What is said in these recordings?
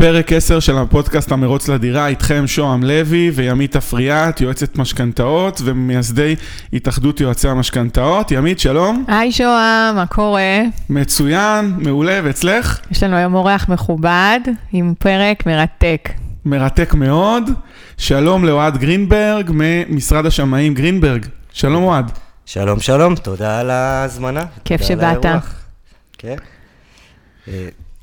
פרק 10 של הפודקאסט המרוץ לדירה, איתכם שוהם לוי וימית אפריאט, יועצת משכנתאות ומייסדי התאחדות יועצי המשכנתאות. ימית, שלום. היי שוהם, מה קורה? מצוין, מעולה, ואצלך? יש לנו היום אורח מכובד עם פרק מרתק. מרתק מאוד. שלום לאוהד גרינברג ממשרד השמאים גרינברג. שלום אוהד. שלום, שלום, תודה על ההזמנה. כיף שבאת. כן.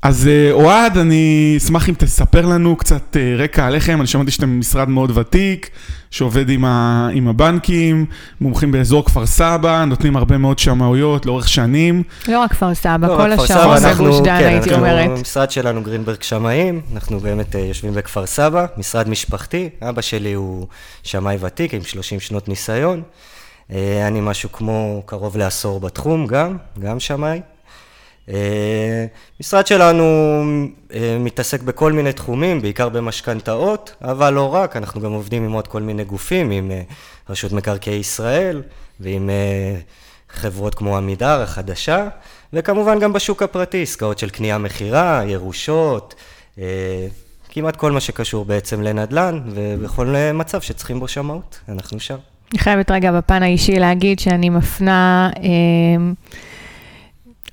אז אה, אוהד, אני אשמח אם תספר לנו קצת אה, רקע עליכם. אני שמעתי שאתם משרד מאוד ותיק, שעובד עם, ה, עם הבנקים, מומחים באזור כפר סבא, נותנים הרבה מאוד שמאויות לאורך שנים. לא רק כפר סבא, לא, כל השאר אנחנו- בגוש דן, כן, הייתי אנחנו- אומרת. המשרד שלנו גרינברג שמאים, אנחנו באמת אה, יושבים בכפר סבא, משרד משפחתי. אבא שלי הוא שמאי ותיק עם 30 שנות ניסיון. אני משהו כמו קרוב לעשור בתחום גם, גם שמאי. אה, משרד שלנו אה, מתעסק בכל מיני תחומים, בעיקר במשכנתאות, אבל לא רק, אנחנו גם עובדים עם עוד כל מיני גופים, עם אה, רשות מקרקעי ישראל ועם חברות כמו עמידר החדשה, וכמובן גם בשוק הפרטי, עסקאות של קנייה-מכירה, ירושות, כמעט כל מה שקשור בעצם לנדל"ן, ובכל מצב שצריכים בו שמאות, אנחנו שם. אני חייבת רגע בפן האישי להגיד שאני מפנה...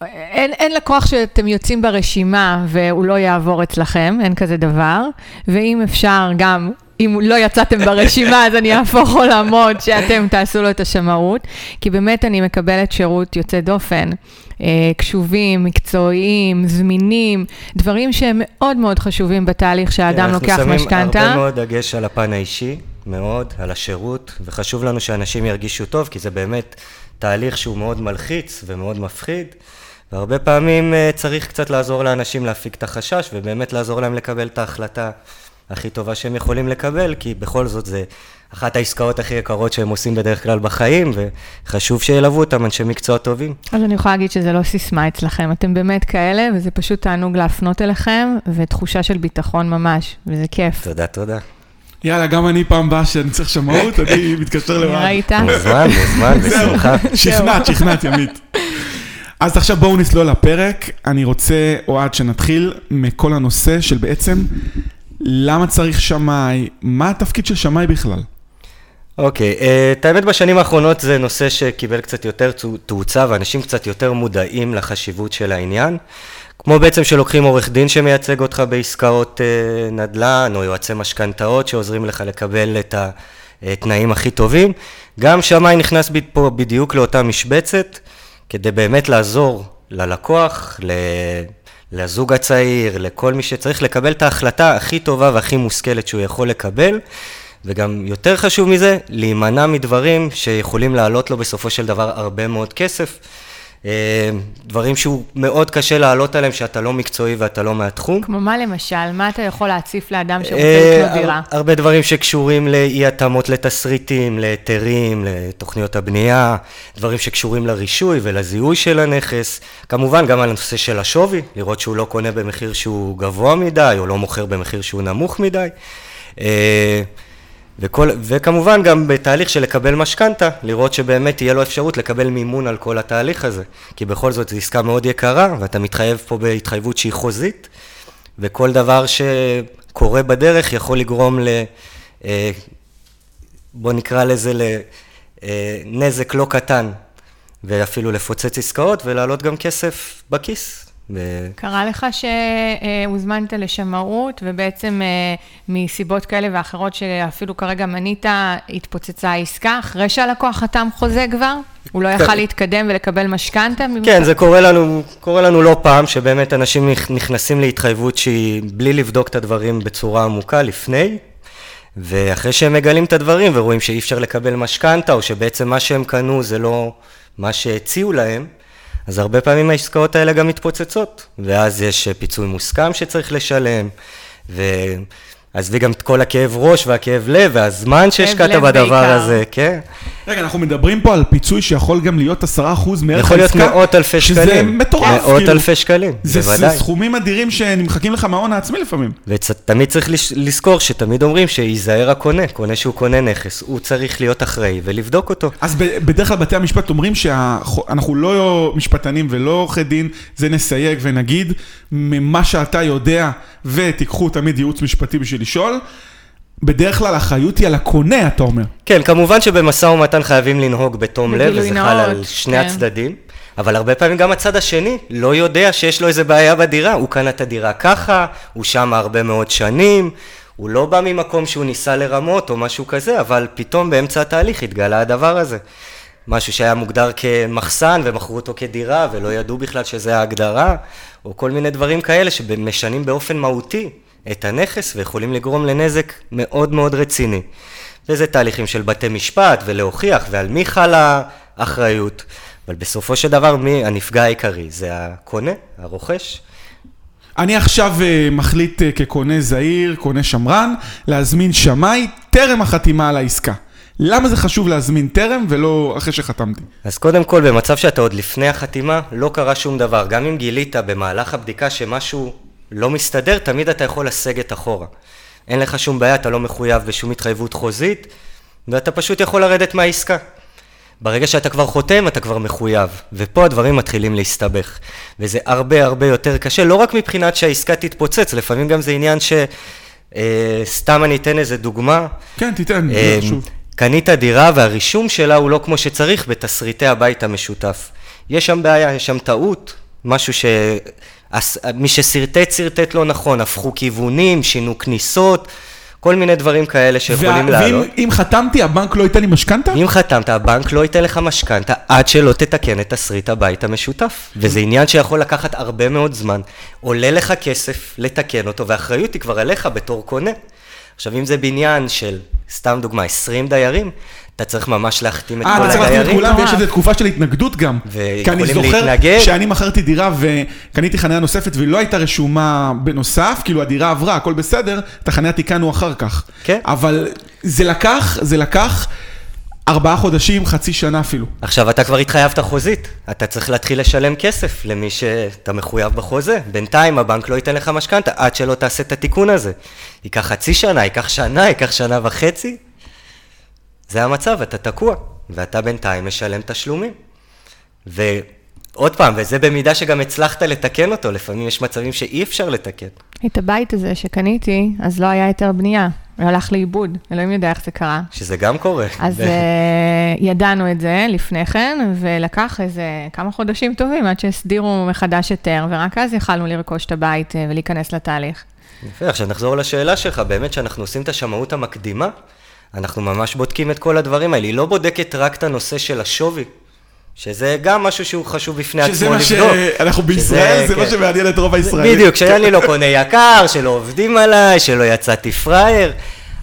אין, אין לקוח שאתם יוצאים ברשימה והוא לא יעבור אצלכם, אין כזה דבר. ואם אפשר גם, אם לא יצאתם ברשימה, אז אני אהפוך עולמות שאתם תעשו לו את השמאות. כי באמת אני מקבלת שירות יוצא דופן. אה, קשובים, מקצועיים, זמינים, דברים שהם מאוד מאוד חשובים בתהליך שהאדם לוקח כן, אנחנו משכנתה. שמים הרבה מאוד דגש על הפן האישי, מאוד, על השירות, וחשוב לנו שאנשים ירגישו טוב, כי זה באמת תהליך שהוא מאוד מלחיץ ומאוד מפחיד, והרבה פעמים אה, צריך קצת לעזור לאנשים להפיק את החשש, ובאמת לעזור להם לקבל את ההחלטה הכי טובה שהם יכולים לקבל, כי בכל זאת זה אחת העסקאות הכי יקרות שהם עושים בדרך כלל בחיים, וחשוב שילוו אותם אנשי מקצוע טובים. אז אני יכולה להגיד שזה לא סיסמה אצלכם, אתם באמת כאלה, וזה פשוט תענוג להפנות אליכם, ותחושה של ביטחון ממש, וזה כיף. תודה, תודה. יאללה, גם אני פעם באה שאני צריך שמאות, אני מתקשר לאוהד. ראית? מוזמן, מוזמן, בשמחה. שכנעת, שכנעת, ימית. אז עכשיו בואו נצלול לפרק. אני רוצה, אוהד, שנתחיל מכל הנושא של בעצם למה צריך שמאי, מה התפקיד של שמאי בכלל? אוקיי, אה, את האמת בשנים האחרונות זה נושא שקיבל קצת יותר תאו- תאוצה ואנשים קצת יותר מודעים לחשיבות של העניין. כמו בעצם שלוקחים עורך דין שמייצג אותך בעסקאות אה, נדל"ן או יועצי משכנתאות שעוזרים לך לקבל את התנאים הכי טובים. גם שמאי נכנס פה בדיוק לאותה משבצת כדי באמת לעזור ללקוח, ל... לזוג הצעיר, לכל מי שצריך לקבל את ההחלטה הכי טובה והכי מושכלת שהוא יכול לקבל. וגם יותר חשוב מזה, להימנע מדברים שיכולים לעלות לו בסופו של דבר הרבה מאוד כסף. אה, דברים שהוא מאוד קשה לעלות עליהם, שאתה לא מקצועי ואתה לא מהתחום. כמו מה למשל? מה אתה יכול להציף לאדם שרוצה אה, לקנות דירה? הר- הרבה דברים שקשורים לאי התאמות לתסריטים, להיתרים, לתוכניות הבנייה, דברים שקשורים לרישוי ולזיהוי של הנכס. כמובן גם על הנושא של השווי, לראות שהוא לא קונה במחיר שהוא גבוה מדי, או לא מוכר במחיר שהוא נמוך מדי. אה, וכל, וכמובן גם בתהליך של לקבל משכנתה, לראות שבאמת תהיה לו אפשרות לקבל מימון על כל התהליך הזה. כי בכל זאת זו עסקה מאוד יקרה, ואתה מתחייב פה בהתחייבות שהיא חוזית, וכל דבר שקורה בדרך יכול לגרום ל... אה, בוא נקרא לזה לנזק לא קטן, ואפילו לפוצץ עסקאות ולהעלות גם כסף בכיס. ו- קרה לך שהוזמנת לשמאות, ובעצם אה, מסיבות כאלה ואחרות שאפילו כרגע מנית, התפוצצה העסקה, אחרי שהלקוח חתם חוזה כבר? הוא לא יכל להתקדם ולקבל משכנתה? כן, זה קורה לנו, קורה לנו לא פעם, שבאמת אנשים נכ- נכנסים להתחייבות שהיא בלי לבדוק את הדברים בצורה עמוקה לפני, ואחרי שהם מגלים את הדברים ורואים שאי אפשר לקבל משכנתה, או שבעצם מה שהם קנו זה לא מה שהציעו להם, אז הרבה פעמים העסקאות האלה גם מתפוצצות, ואז יש פיצוי מוסכם שצריך לשלם, ועזבי גם את כל הכאב ראש והכאב לב והזמן שהשקעת בדבר בעיקר. הזה, כן? רגע, אנחנו מדברים פה על פיצוי שיכול גם להיות 10% מערך יכול להיות העסקה, מאות אלפי שקלים. שזה מטורף, מאות כאילו. אלפי שקלים, זה, זה בוודאי. סכומים אדירים שנמחקים לך מההון העצמי לפעמים. ותמיד צריך לזכור שתמיד אומרים שייזהר הקונה, קונה שהוא קונה נכס, הוא צריך להיות אחראי ולבדוק אותו. אז בדרך כלל בתי המשפט אומרים שאנחנו לא משפטנים ולא עורכי דין, זה נסייג ונגיד, ממה שאתה יודע ותיקחו תמיד ייעוץ משפטי בשביל לשאול, בדרך כלל האחריות היא על הקונה, אתה אומר. כן, כמובן שבמשא ומתן חייבים לנהוג בתום לב, וזה חל על שני כן. הצדדים, אבל הרבה פעמים גם הצד השני לא יודע שיש לו איזה בעיה בדירה, הוא קנה את הדירה ככה, הוא שם הרבה מאוד שנים, הוא לא בא ממקום שהוא ניסה לרמות או משהו כזה, אבל פתאום באמצע התהליך התגלה הדבר הזה. משהו שהיה מוגדר כמחסן ומכרו אותו כדירה ולא ידעו בכלל שזה ההגדרה, או כל מיני דברים כאלה שמשנים באופן מהותי את הנכס ויכולים לגרום לנזק מאוד מאוד רציני. וזה תהליכים של בתי משפט ולהוכיח ועל מי חלה האחריות, אבל בסופו של דבר מי הנפגע העיקרי? זה הקונה, הרוכש. אני עכשיו אה, מחליט אה, כקונה זעיר, קונה שמרן, להזמין שמאי טרם החתימה על העסקה. למה זה חשוב להזמין טרם ולא אחרי שחתמתי? אז קודם כל, במצב שאתה עוד לפני החתימה, לא קרה שום דבר. גם אם גילית במהלך הבדיקה שמשהו לא מסתדר, תמיד אתה יכול לסגת אחורה. אין לך שום בעיה, אתה לא מחויב בשום התחייבות חוזית, ואתה פשוט יכול לרדת מהעסקה. ברגע שאתה כבר חותם, אתה כבר מחויב. ופה הדברים מתחילים להסתבך. וזה הרבה הרבה יותר קשה, לא רק מבחינת שהעסקה תתפוצץ, לפעמים גם זה עניין ש... אה, סתם אני אתן איזה דוגמה. כן, תיתן, אה, זה חשוב. קנית דירה והרישום שלה הוא לא כמו שצריך בתסריטי הבית המשותף. יש שם בעיה, יש שם טעות, משהו ש... מי ששרטט, שרטט לא נכון, הפכו כיוונים, שינו כניסות, כל מיני דברים כאלה שיכולים וה- לעלות. ואם אם חתמתי, הבנק לא ייתן לי משכנתה? אם חתמת, הבנק לא ייתן לך משכנתה עד שלא תתקן את תסריט הבית המשותף. וזה עניין שיכול לקחת הרבה מאוד זמן. עולה לך כסף לתקן אותו, והאחריות היא כבר עליך בתור קונה. עכשיו, אם זה בניין של, סתם דוגמה, 20 דיירים, אתה צריך ממש להחתים את אה, כל אתה צריך להחתים את הדיירים. כולם ויש. איזו תקופה של התנגדות גם. ויכולים כי אני זוכר להתנגד. שאני מכרתי דירה וקניתי חניה נוספת והיא לא הייתה רשומה בנוסף, כאילו הדירה עברה, הכל בסדר, את החניה תיקנו אחר כך. כן. אבל זה לקח, זה לקח ארבעה חודשים, חצי שנה אפילו. עכשיו, אתה כבר התחייבת חוזית, אתה צריך להתחיל לשלם כסף למי שאתה מחויב בחוזה. בינתיים הבנק לא ייתן לך משכנתה עד שלא תעשה את התיקון הזה. ייקח חצי שנה, ייקח שנה, ייקח שנה וחצי. זה המצב, אתה תקוע, ואתה בינתיים משלם תשלומים. ועוד פעם, וזה במידה שגם הצלחת לתקן אותו, לפעמים יש מצבים שאי אפשר לתקן. את הבית הזה שקניתי, אז לא היה היתר בנייה, הלך לאיבוד, אלוהים יודע איך זה קרה. שזה גם קורה. אז uh, ידענו את זה לפני כן, ולקח איזה כמה חודשים טובים עד שהסדירו מחדש היתר, ורק אז יכלנו לרכוש את הבית אה, ולהיכנס לתהליך. יפה, עכשיו נחזור לשאלה שלך, באמת כשאנחנו עושים את השמאות המקדימה, אנחנו ממש בודקים את כל הדברים האלה, היא לא בודקת רק את הנושא של השווי, שזה גם משהו שהוא חשוב בפני שזה עצמו מה לבדוק. שאנחנו בישראל, זה מה כן. שמעניין את רוב הישראלים. בדיוק, שאני לא קונה יקר, שלא עובדים עליי, שלא יצאתי פראייר,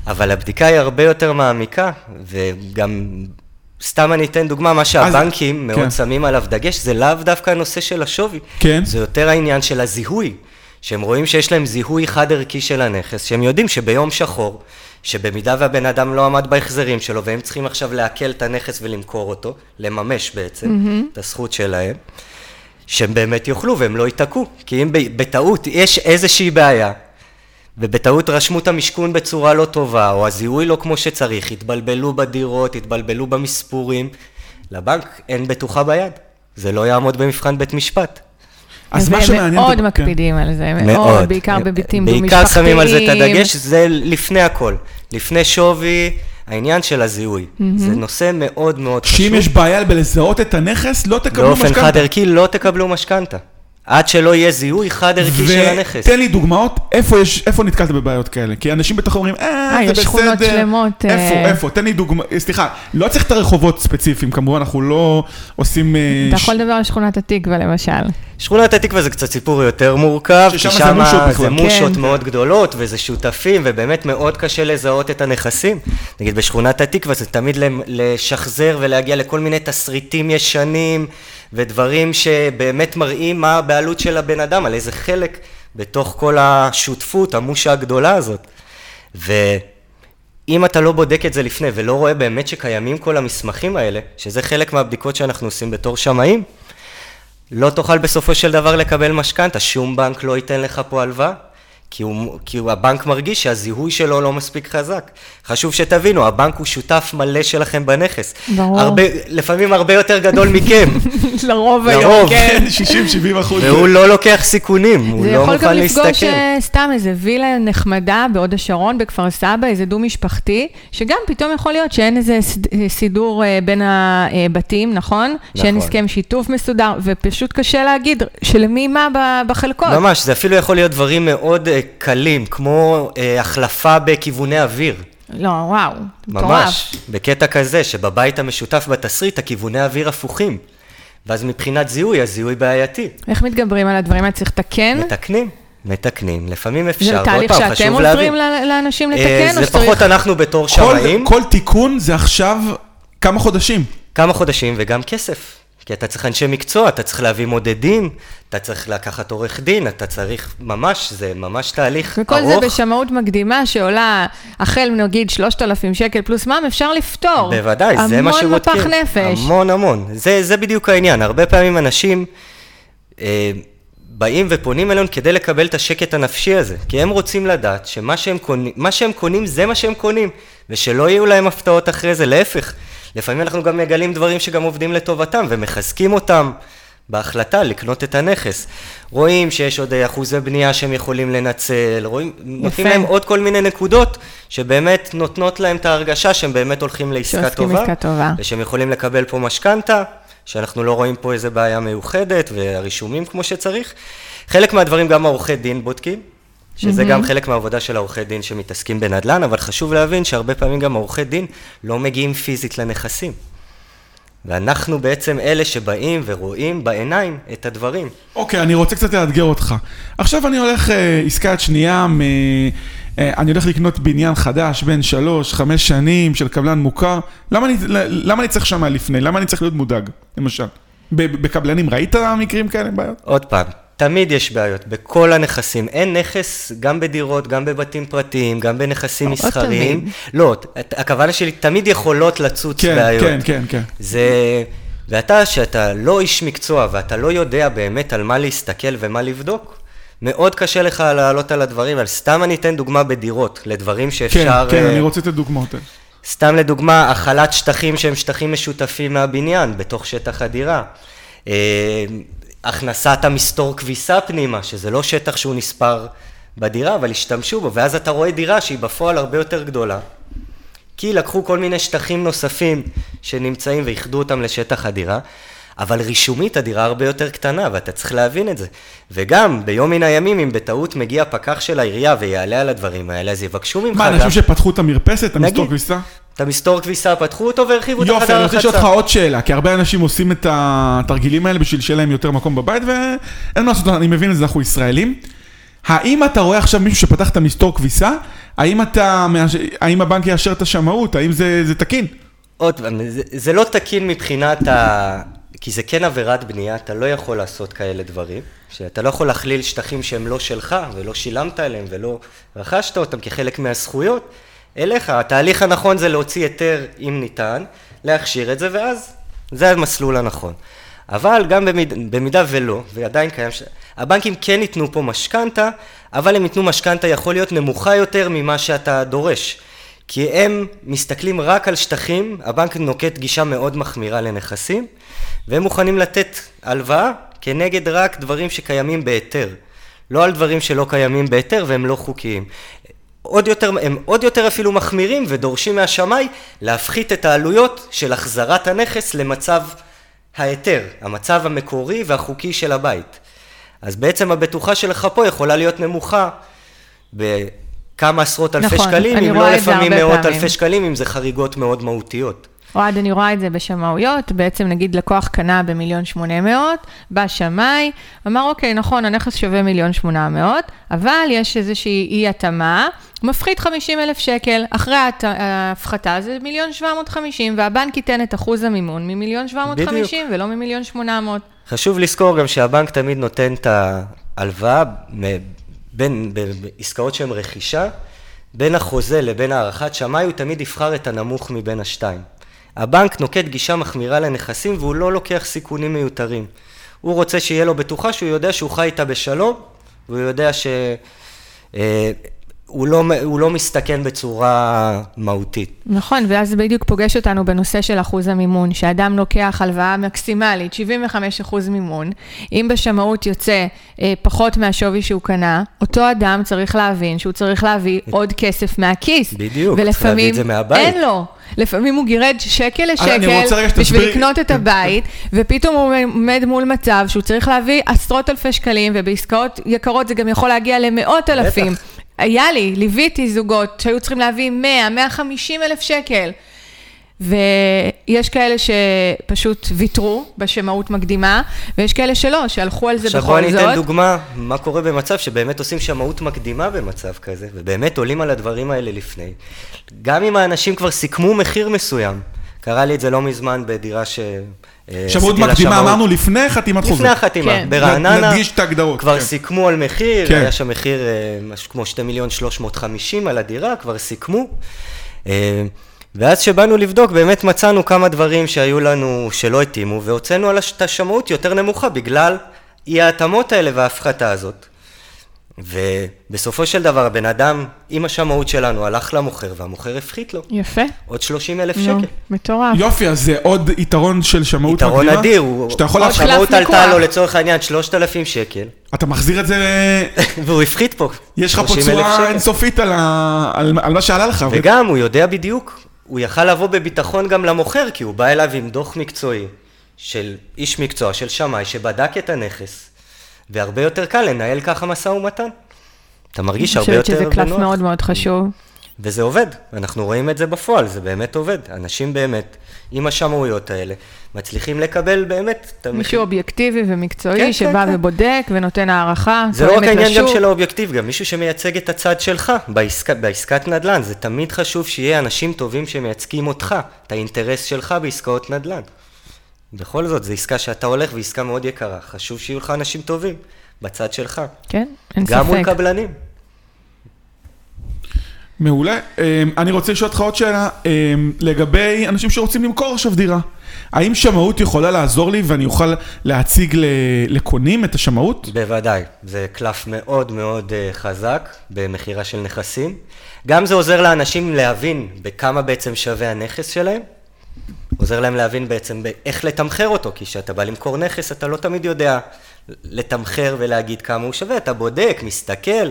אבל הבדיקה היא הרבה יותר מעמיקה, וגם, סתם אני אתן דוגמה, מה שהבנקים מאוד כן. שמים עליו דגש, זה לאו דווקא הנושא של השווי. כן. זה יותר העניין של הזיהוי, שהם רואים שיש להם זיהוי חד-ערכי של הנכס, שהם יודעים שביום שחור, שבמידה והבן אדם לא עמד בהחזרים שלו, והם צריכים עכשיו לעכל את הנכס ולמכור אותו, לממש בעצם mm-hmm. את הזכות שלהם, שהם באמת יוכלו והם לא ייתקעו. כי אם בטעות יש איזושהי בעיה, ובטעות רשמו את המשכון בצורה לא טובה, או הזיהוי לא כמו שצריך, התבלבלו בדירות, התבלבלו במספורים, לבנק אין בטוחה ביד. זה לא יעמוד במבחן בית משפט. אז מה שמעניין... מאוד כן. מקפידים על זה, מאוד, בעיקר בביתים דו-משפחתיים. בעיקר שמים על זה את הדגש, זה לפני הכל. לפני שווי, העניין של הזיהוי. זה נושא מאוד מאוד חשוב. שאם יש בעיה בלזהות את הנכס, לא תקבלו באופן משכנתה. חד ערכי לא תקבלו משכנתה. עד שלא יהיה זיהוי חד ערכי של הנכס. ותן לי דוגמאות, איפה, יש, איפה נתקלת בבעיות כאלה? כי אנשים בטח אומרים, אה, אה, זה יש בסדר. שכונות שלמות, איפה, אה. איפה? תן לי דוגמא, סליחה, לא צריך את הרחובות ספציפיים, כמובן, אנחנו לא עושים... אה, אתה ש- יכול לדבר על שכונת התקווה למשל. שכונת התקווה זה קצת סיפור יותר מורכב, ששם כי זה שם. זה מושות כן. מאוד גדולות, וזה שותפים, ובאמת מאוד קשה לזהות את הנכסים. נגיד בשכונת התקווה זה תמיד לשחזר ולהגיע לכל מיני תסריטים ישנים, ודברים שבאמת מראים מה הבעלות של הבן אדם, על איזה חלק בתוך כל השותפות, המושה הגדולה הזאת. ואם אתה לא בודק את זה לפני ולא רואה באמת שקיימים כל המסמכים האלה, שזה חלק מהבדיקות שאנחנו עושים בתור שמאים, לא תוכל בסופו של דבר לקבל משכנתה, שום בנק לא ייתן לך פה הלוואה, כי, הוא, כי הוא, הבנק מרגיש שהזיהוי שלו לא מספיק חזק. חשוב שתבינו, הבנק הוא שותף מלא שלכם בנכס. ברור. הרבה, לפעמים הרבה יותר גדול מכם. לרוב היום, לרוב. כן. 60-70 אחוז. והוא לא לוקח סיכונים, הוא זה לא יכול מוכן גם לפגוש להסתכל. אה, סתם איזה וילה נחמדה בהוד השרון, בכפר סבא, איזה דו-משפחתי, שגם פתאום יכול להיות שאין איזה אה, סידור אה, בין הבתים, נכון? שאין נכון. הסכם שיתוף מסודר, ופשוט קשה להגיד שלמי מה בחלקות. ממש, זה אפילו יכול להיות דברים מאוד קלים, כמו אה, החלפה בכיווני אוויר. לא, וואו, מטורף. ממש, בקטע כזה, שבבית המשותף בתסריט הכיווני אוויר הפוכים. ואז מבחינת זיהוי, הזיהוי בעייתי. איך מתגברים על הדברים האלה? צריך לתקן? מתקנים, מתקנים, לפעמים אפשר. זה ועוד תהליך פעם, שאתם חשוב עוזרים להבין. ל- לאנשים אה, לתקן, או זה שצריך... פחות אנחנו בתור כל, שמאים, כל תיקון זה עכשיו כמה חודשים. כמה חודשים וגם כסף. כי אתה צריך אנשי מקצוע, אתה צריך להביא מודדים, אתה צריך לקחת עורך דין, אתה צריך ממש, זה ממש תהליך וכל ארוך. זה בשמאות מקדימה שעולה החל נגיד 3,000 שקל פלוס מע"מ, אפשר לפתור. בוודאי, זה מה המון שבודקים. מפח נפש. המון המון. זה, זה בדיוק העניין. הרבה פעמים אנשים אה, באים ופונים אלינו כדי לקבל את השקט הנפשי הזה. כי הם רוצים לדעת שמה שהם קונים, שהם קונים זה מה שהם קונים. ושלא יהיו להם הפתעות אחרי זה, להפך. לפעמים אנחנו גם מגלים דברים שגם עובדים לטובתם ומחזקים אותם. בהחלטה לקנות את הנכס. רואים שיש עוד אה, אחוזי בנייה שהם יכולים לנצל, רואים, נותנים להם עוד כל מיני נקודות שבאמת נותנות להם את ההרגשה שהם באמת הולכים לעסקה טובה. עסקה טובה. ושהם יכולים לקבל פה משכנתה, שאנחנו לא רואים פה איזה בעיה מיוחדת, והרישומים כמו שצריך. חלק מהדברים גם העורכי דין בודקים, שזה גם חלק מהעבודה של העורכי דין שמתעסקים בנדל"ן, אבל חשוב להבין שהרבה פעמים גם העורכי דין לא מגיעים פיזית לנכסים. ואנחנו בעצם אלה שבאים ורואים בעיניים את הדברים. אוקיי, אני רוצה קצת לאתגר אותך. עכשיו אני הולך אה, עסקה שנייה, מ... אה, אני הולך לקנות בניין חדש בין שלוש, חמש שנים של קבלן מוכר. למה אני, למה אני צריך שמה לפני? למה אני צריך להיות מודאג, למשל? בקבלנים ראית מקרים כאלה, בעיות? עוד פעם, תמיד יש בעיות, בכל הנכסים. אין נכס, גם בדירות, גם בבתים פרטיים, גם בנכסים מסחריים. לא, הכוונה שלי, תמיד יכולות לצוץ כן, בעיות. כן, כן, כן. זה... ואתה, שאתה לא איש מקצוע ואתה לא יודע באמת על מה להסתכל ומה לבדוק, מאוד קשה לך לעלות על הדברים, אבל סתם אני אתן דוגמה בדירות, לדברים כן, שאפשר... כן, אה, אני רוצה את הדוגמאות האלה. סתם לדוגמה, החלת שטחים שהם שטחים משותפים מהבניין, בתוך שטח הדירה. הכנסת המסתור כביסה פנימה, שזה לא שטח שהוא נספר בדירה, אבל השתמשו בו, ואז אתה רואה דירה שהיא בפועל הרבה יותר גדולה. כי לקחו כל מיני שטחים נוספים שנמצאים ואיחדו אותם לשטח הדירה, אבל רישומית הדירה הרבה יותר קטנה, ואתה צריך להבין את זה. וגם, ביום מן הימים, אם בטעות מגיע פקח של העירייה ויעלה על הדברים האלה, אז יבקשו ממך מה, גם... אנשים שפתחו את המרפסת, את המסתור. כביסה? את המסתור כביסה פתחו אותו והרחיבו את יופי, החדר אני רוצה לשאול הרחצה. אותך עוד שאלה, כי הרבה אנשים עושים את התרגילים האלה בשביל שיהיה להם יותר מקום בבית, ואין מה לעשות, אני מבין את זה, אנחנו ישראלים. האם אתה רואה עכשיו מישהו שפתח את המסתור כביסה? האם אתה, האם הבנק יאשר את השמאות? האם זה זה תקין? עוד פעם, זה, זה לא תקין מבחינת ה... כי זה כן עבירת בנייה, אתה לא יכול לעשות כאלה דברים. שאתה לא יכול להכליל שטחים שהם לא שלך, ולא שילמת עליהם, ולא רכשת אותם כחלק מהזכויות. אליך, התהליך הנכון זה להוציא היתר, אם ניתן, להכשיר את זה, ואז זה המסלול הנכון. אבל גם במיד, במידה ולא, ועדיין קיים, ש... הבנקים כן ייתנו פה משכנתה, אבל הם ייתנו משכנתה יכול להיות נמוכה יותר ממה שאתה דורש. כי הם מסתכלים רק על שטחים, הבנק נוקט גישה מאוד מחמירה לנכסים, והם מוכנים לתת הלוואה כנגד רק דברים שקיימים בהיתר. לא על דברים שלא קיימים בהיתר והם לא חוקיים. עוד יותר, הם עוד יותר אפילו מחמירים ודורשים מהשמאי להפחית את העלויות של החזרת הנכס למצב ההיתר, המצב המקורי והחוקי של הבית. אז בעצם הבטוחה שלך פה יכולה להיות נמוכה בכמה עשרות אלפי נכון, שקלים, אם לא לפעמים מאות פעמים. אלפי שקלים, אם זה חריגות מאוד מהותיות. אוהד, אני רואה את זה בשמאויות, בעצם נגיד לקוח קנה במיליון שמונה מאות, בא שמאי, אמר אוקיי, נכון, הנכס שווה מיליון שמונה מאות, אבל יש איזושהי אי התאמה, מפחית 50 אלף שקל, אחרי ההפחתה זה מיליון שבע מאות חמישים, והבנק ייתן את אחוז המימון ממיליון שבע מאות חמישים ולא ממיליון שמונה מאות. חשוב לזכור גם שהבנק תמיד נותן את ההלוואה בין, בעסקאות שהן רכישה, בין החוזה לבין הערכת שמאי, הוא תמיד יבחר את הנמוך מבין השתיים. הבנק נוקט גישה מחמירה לנכסים והוא לא לוקח סיכונים מיותרים. הוא רוצה שיהיה לו בטוחה שהוא יודע שהוא חי איתה בשלום, והוא יודע אה, הוא לא, הוא לא מסתכן בצורה מהותית. נכון, ואז בדיוק פוגש אותנו בנושא של אחוז המימון, שאדם לוקח הלוואה מקסימלית, 75 אחוז מימון, אם בשמאות יוצא אה, פחות מהשווי שהוא קנה, אותו אדם צריך להבין שהוא צריך להביא עוד כסף מהכיס. בדיוק, צריך להביא את זה מהבית. אין לו. לפעמים הוא גירד שקל לשקל בשביל לקנות את הבית, ופתאום הוא עומד מול מצב שהוא צריך להביא עשרות אלפי שקלים, ובעסקאות יקרות זה גם יכול להגיע למאות אלפים. היה לי, ליוויתי זוגות שהיו צריכים להביא 100, 150 אלף שקל. ויש כאלה שפשוט ויתרו בשמאות מקדימה, ויש כאלה שלא, שהלכו על זה עכשיו בכל בוא אני זאת. אתן דוגמה, מה קורה במצב שבאמת עושים שמאות מקדימה במצב כזה, ובאמת עולים על הדברים האלה לפני. גם אם האנשים כבר סיכמו מחיר מסוים, קרה לי את זה לא מזמן בדירה ש... אה, שמאות מקדימה. אמרנו לפני חתימת חוזה. לפני החתימה, כן. ברעננה, נדגיש את ההגדרות, כבר כן. סיכמו על מחיר, כן. היה שם מחיר אה, משהו כמו 2 מיליון 350 על הדירה, כבר סיכמו. ואז כשבאנו לבדוק, באמת מצאנו כמה דברים שהיו לנו שלא התאימו, והוצאנו על הש- את השמאות יותר נמוכה בגלל אי ההתאמות האלה וההפחתה הזאת. ובסופו של דבר, הבן אדם, עם השמאות שלנו, הלך למוכר, והמוכר הפחית לו יפה. עוד 30 אלף שקל. מטורף. יופי, אז זה עוד יתרון של שמאות מקדימה. יתרון אדיר, הוא- שאתה יכול להפחית, השמאות עלתה. לו לצורך העניין 3,000 שקל, אתה מחזיר את זה, והוא הפחית פה יש לך פה 30,000 תשואה שקל. אינסופית על ה- על על מה שעלה לך. וגם, הוא יודע בדיוק, הוא יכל לבוא בביטחון גם למוכר, כי הוא בא אליו עם דוח מקצועי של איש מקצוע, של שמאי, שבדק את הנכס, והרבה יותר קל לנהל ככה משא ומתן. אתה מרגיש הרבה אני יותר חושבת שזה קלף בנוח. מאוד מאוד חשוב. וזה עובד, אנחנו רואים את זה בפועל, זה באמת עובד. אנשים באמת, עם השמאויות האלה, מצליחים לקבל באמת את המחיר. מישהו אובייקטיבי כן, ומקצועי כן, שבא כן. ובודק ונותן הערכה, זה לא רק העניין גם. של האובייקטיב, גם מישהו שמייצג את הצד שלך בעסקה, בעסקת נדל"ן. זה תמיד חשוב שיהיה אנשים טובים שמייצגים אותך, את האינטרס שלך בעסקאות נדל"ן. בכל זאת, זו עסקה שאתה הולך ועסקה מאוד יקרה. חשוב שיהיו לך אנשים טובים בצד שלך. כן, אין גם מול ספק. קבלנים. מעולה. אמ, אני רוצה לשאול אותך עוד שאלה, אמ, לגבי אנשים שרוצים למכור עכשיו דירה. האם שמאות יכולה לעזור לי ואני אוכל להציג לקונים את השמאות? בוודאי, זה קלף מאוד מאוד אה, חזק במכירה של נכסים. גם זה עוזר לאנשים להבין בכמה בעצם שווה הנכס שלהם. עוזר להם להבין בעצם איך לתמחר אותו, כי כשאתה בא למכור נכס, אתה לא תמיד יודע לתמחר ולהגיד כמה הוא שווה, אתה בודק, מסתכל,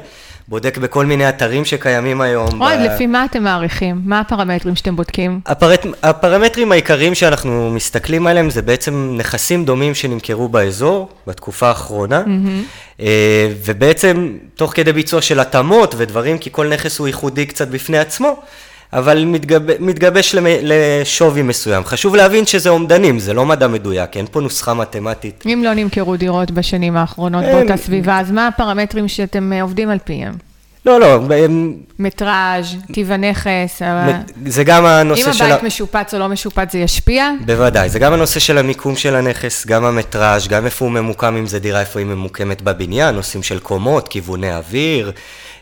בודק בכל מיני אתרים שקיימים היום. אוהד, ב- לפי מה אתם מעריכים? מה הפרמטרים שאתם בודקים? הפרט, הפרמטרים העיקריים שאנחנו מסתכלים עליהם זה בעצם נכסים דומים שנמכרו באזור בתקופה האחרונה, mm-hmm. ובעצם תוך כדי ביצוע של התאמות ודברים, כי כל נכס הוא ייחודי קצת בפני עצמו, אבל מתגב, מתגבש למ, לשווי מסוים. חשוב להבין שזה אומדנים, זה לא מדע מדויק, אין פה נוסחה מתמטית. אם לא נמכרו דירות בשנים האחרונות אין. באותה סביבה, אז מה הפרמטרים שאתם אה, עובדים על פיהם? לא, לא, מטראז', טיב הנכס, ה- זה גם אם הנושא של... ה- הבית משופץ או לא משופץ זה ישפיע? בוודאי, זה גם הנושא של המיקום של הנכס, גם המטראז', גם איפה הוא ממוקם, אם זה דירה, איפה היא ממוקמת בבניין, נושאים של קומות, כיווני אוויר,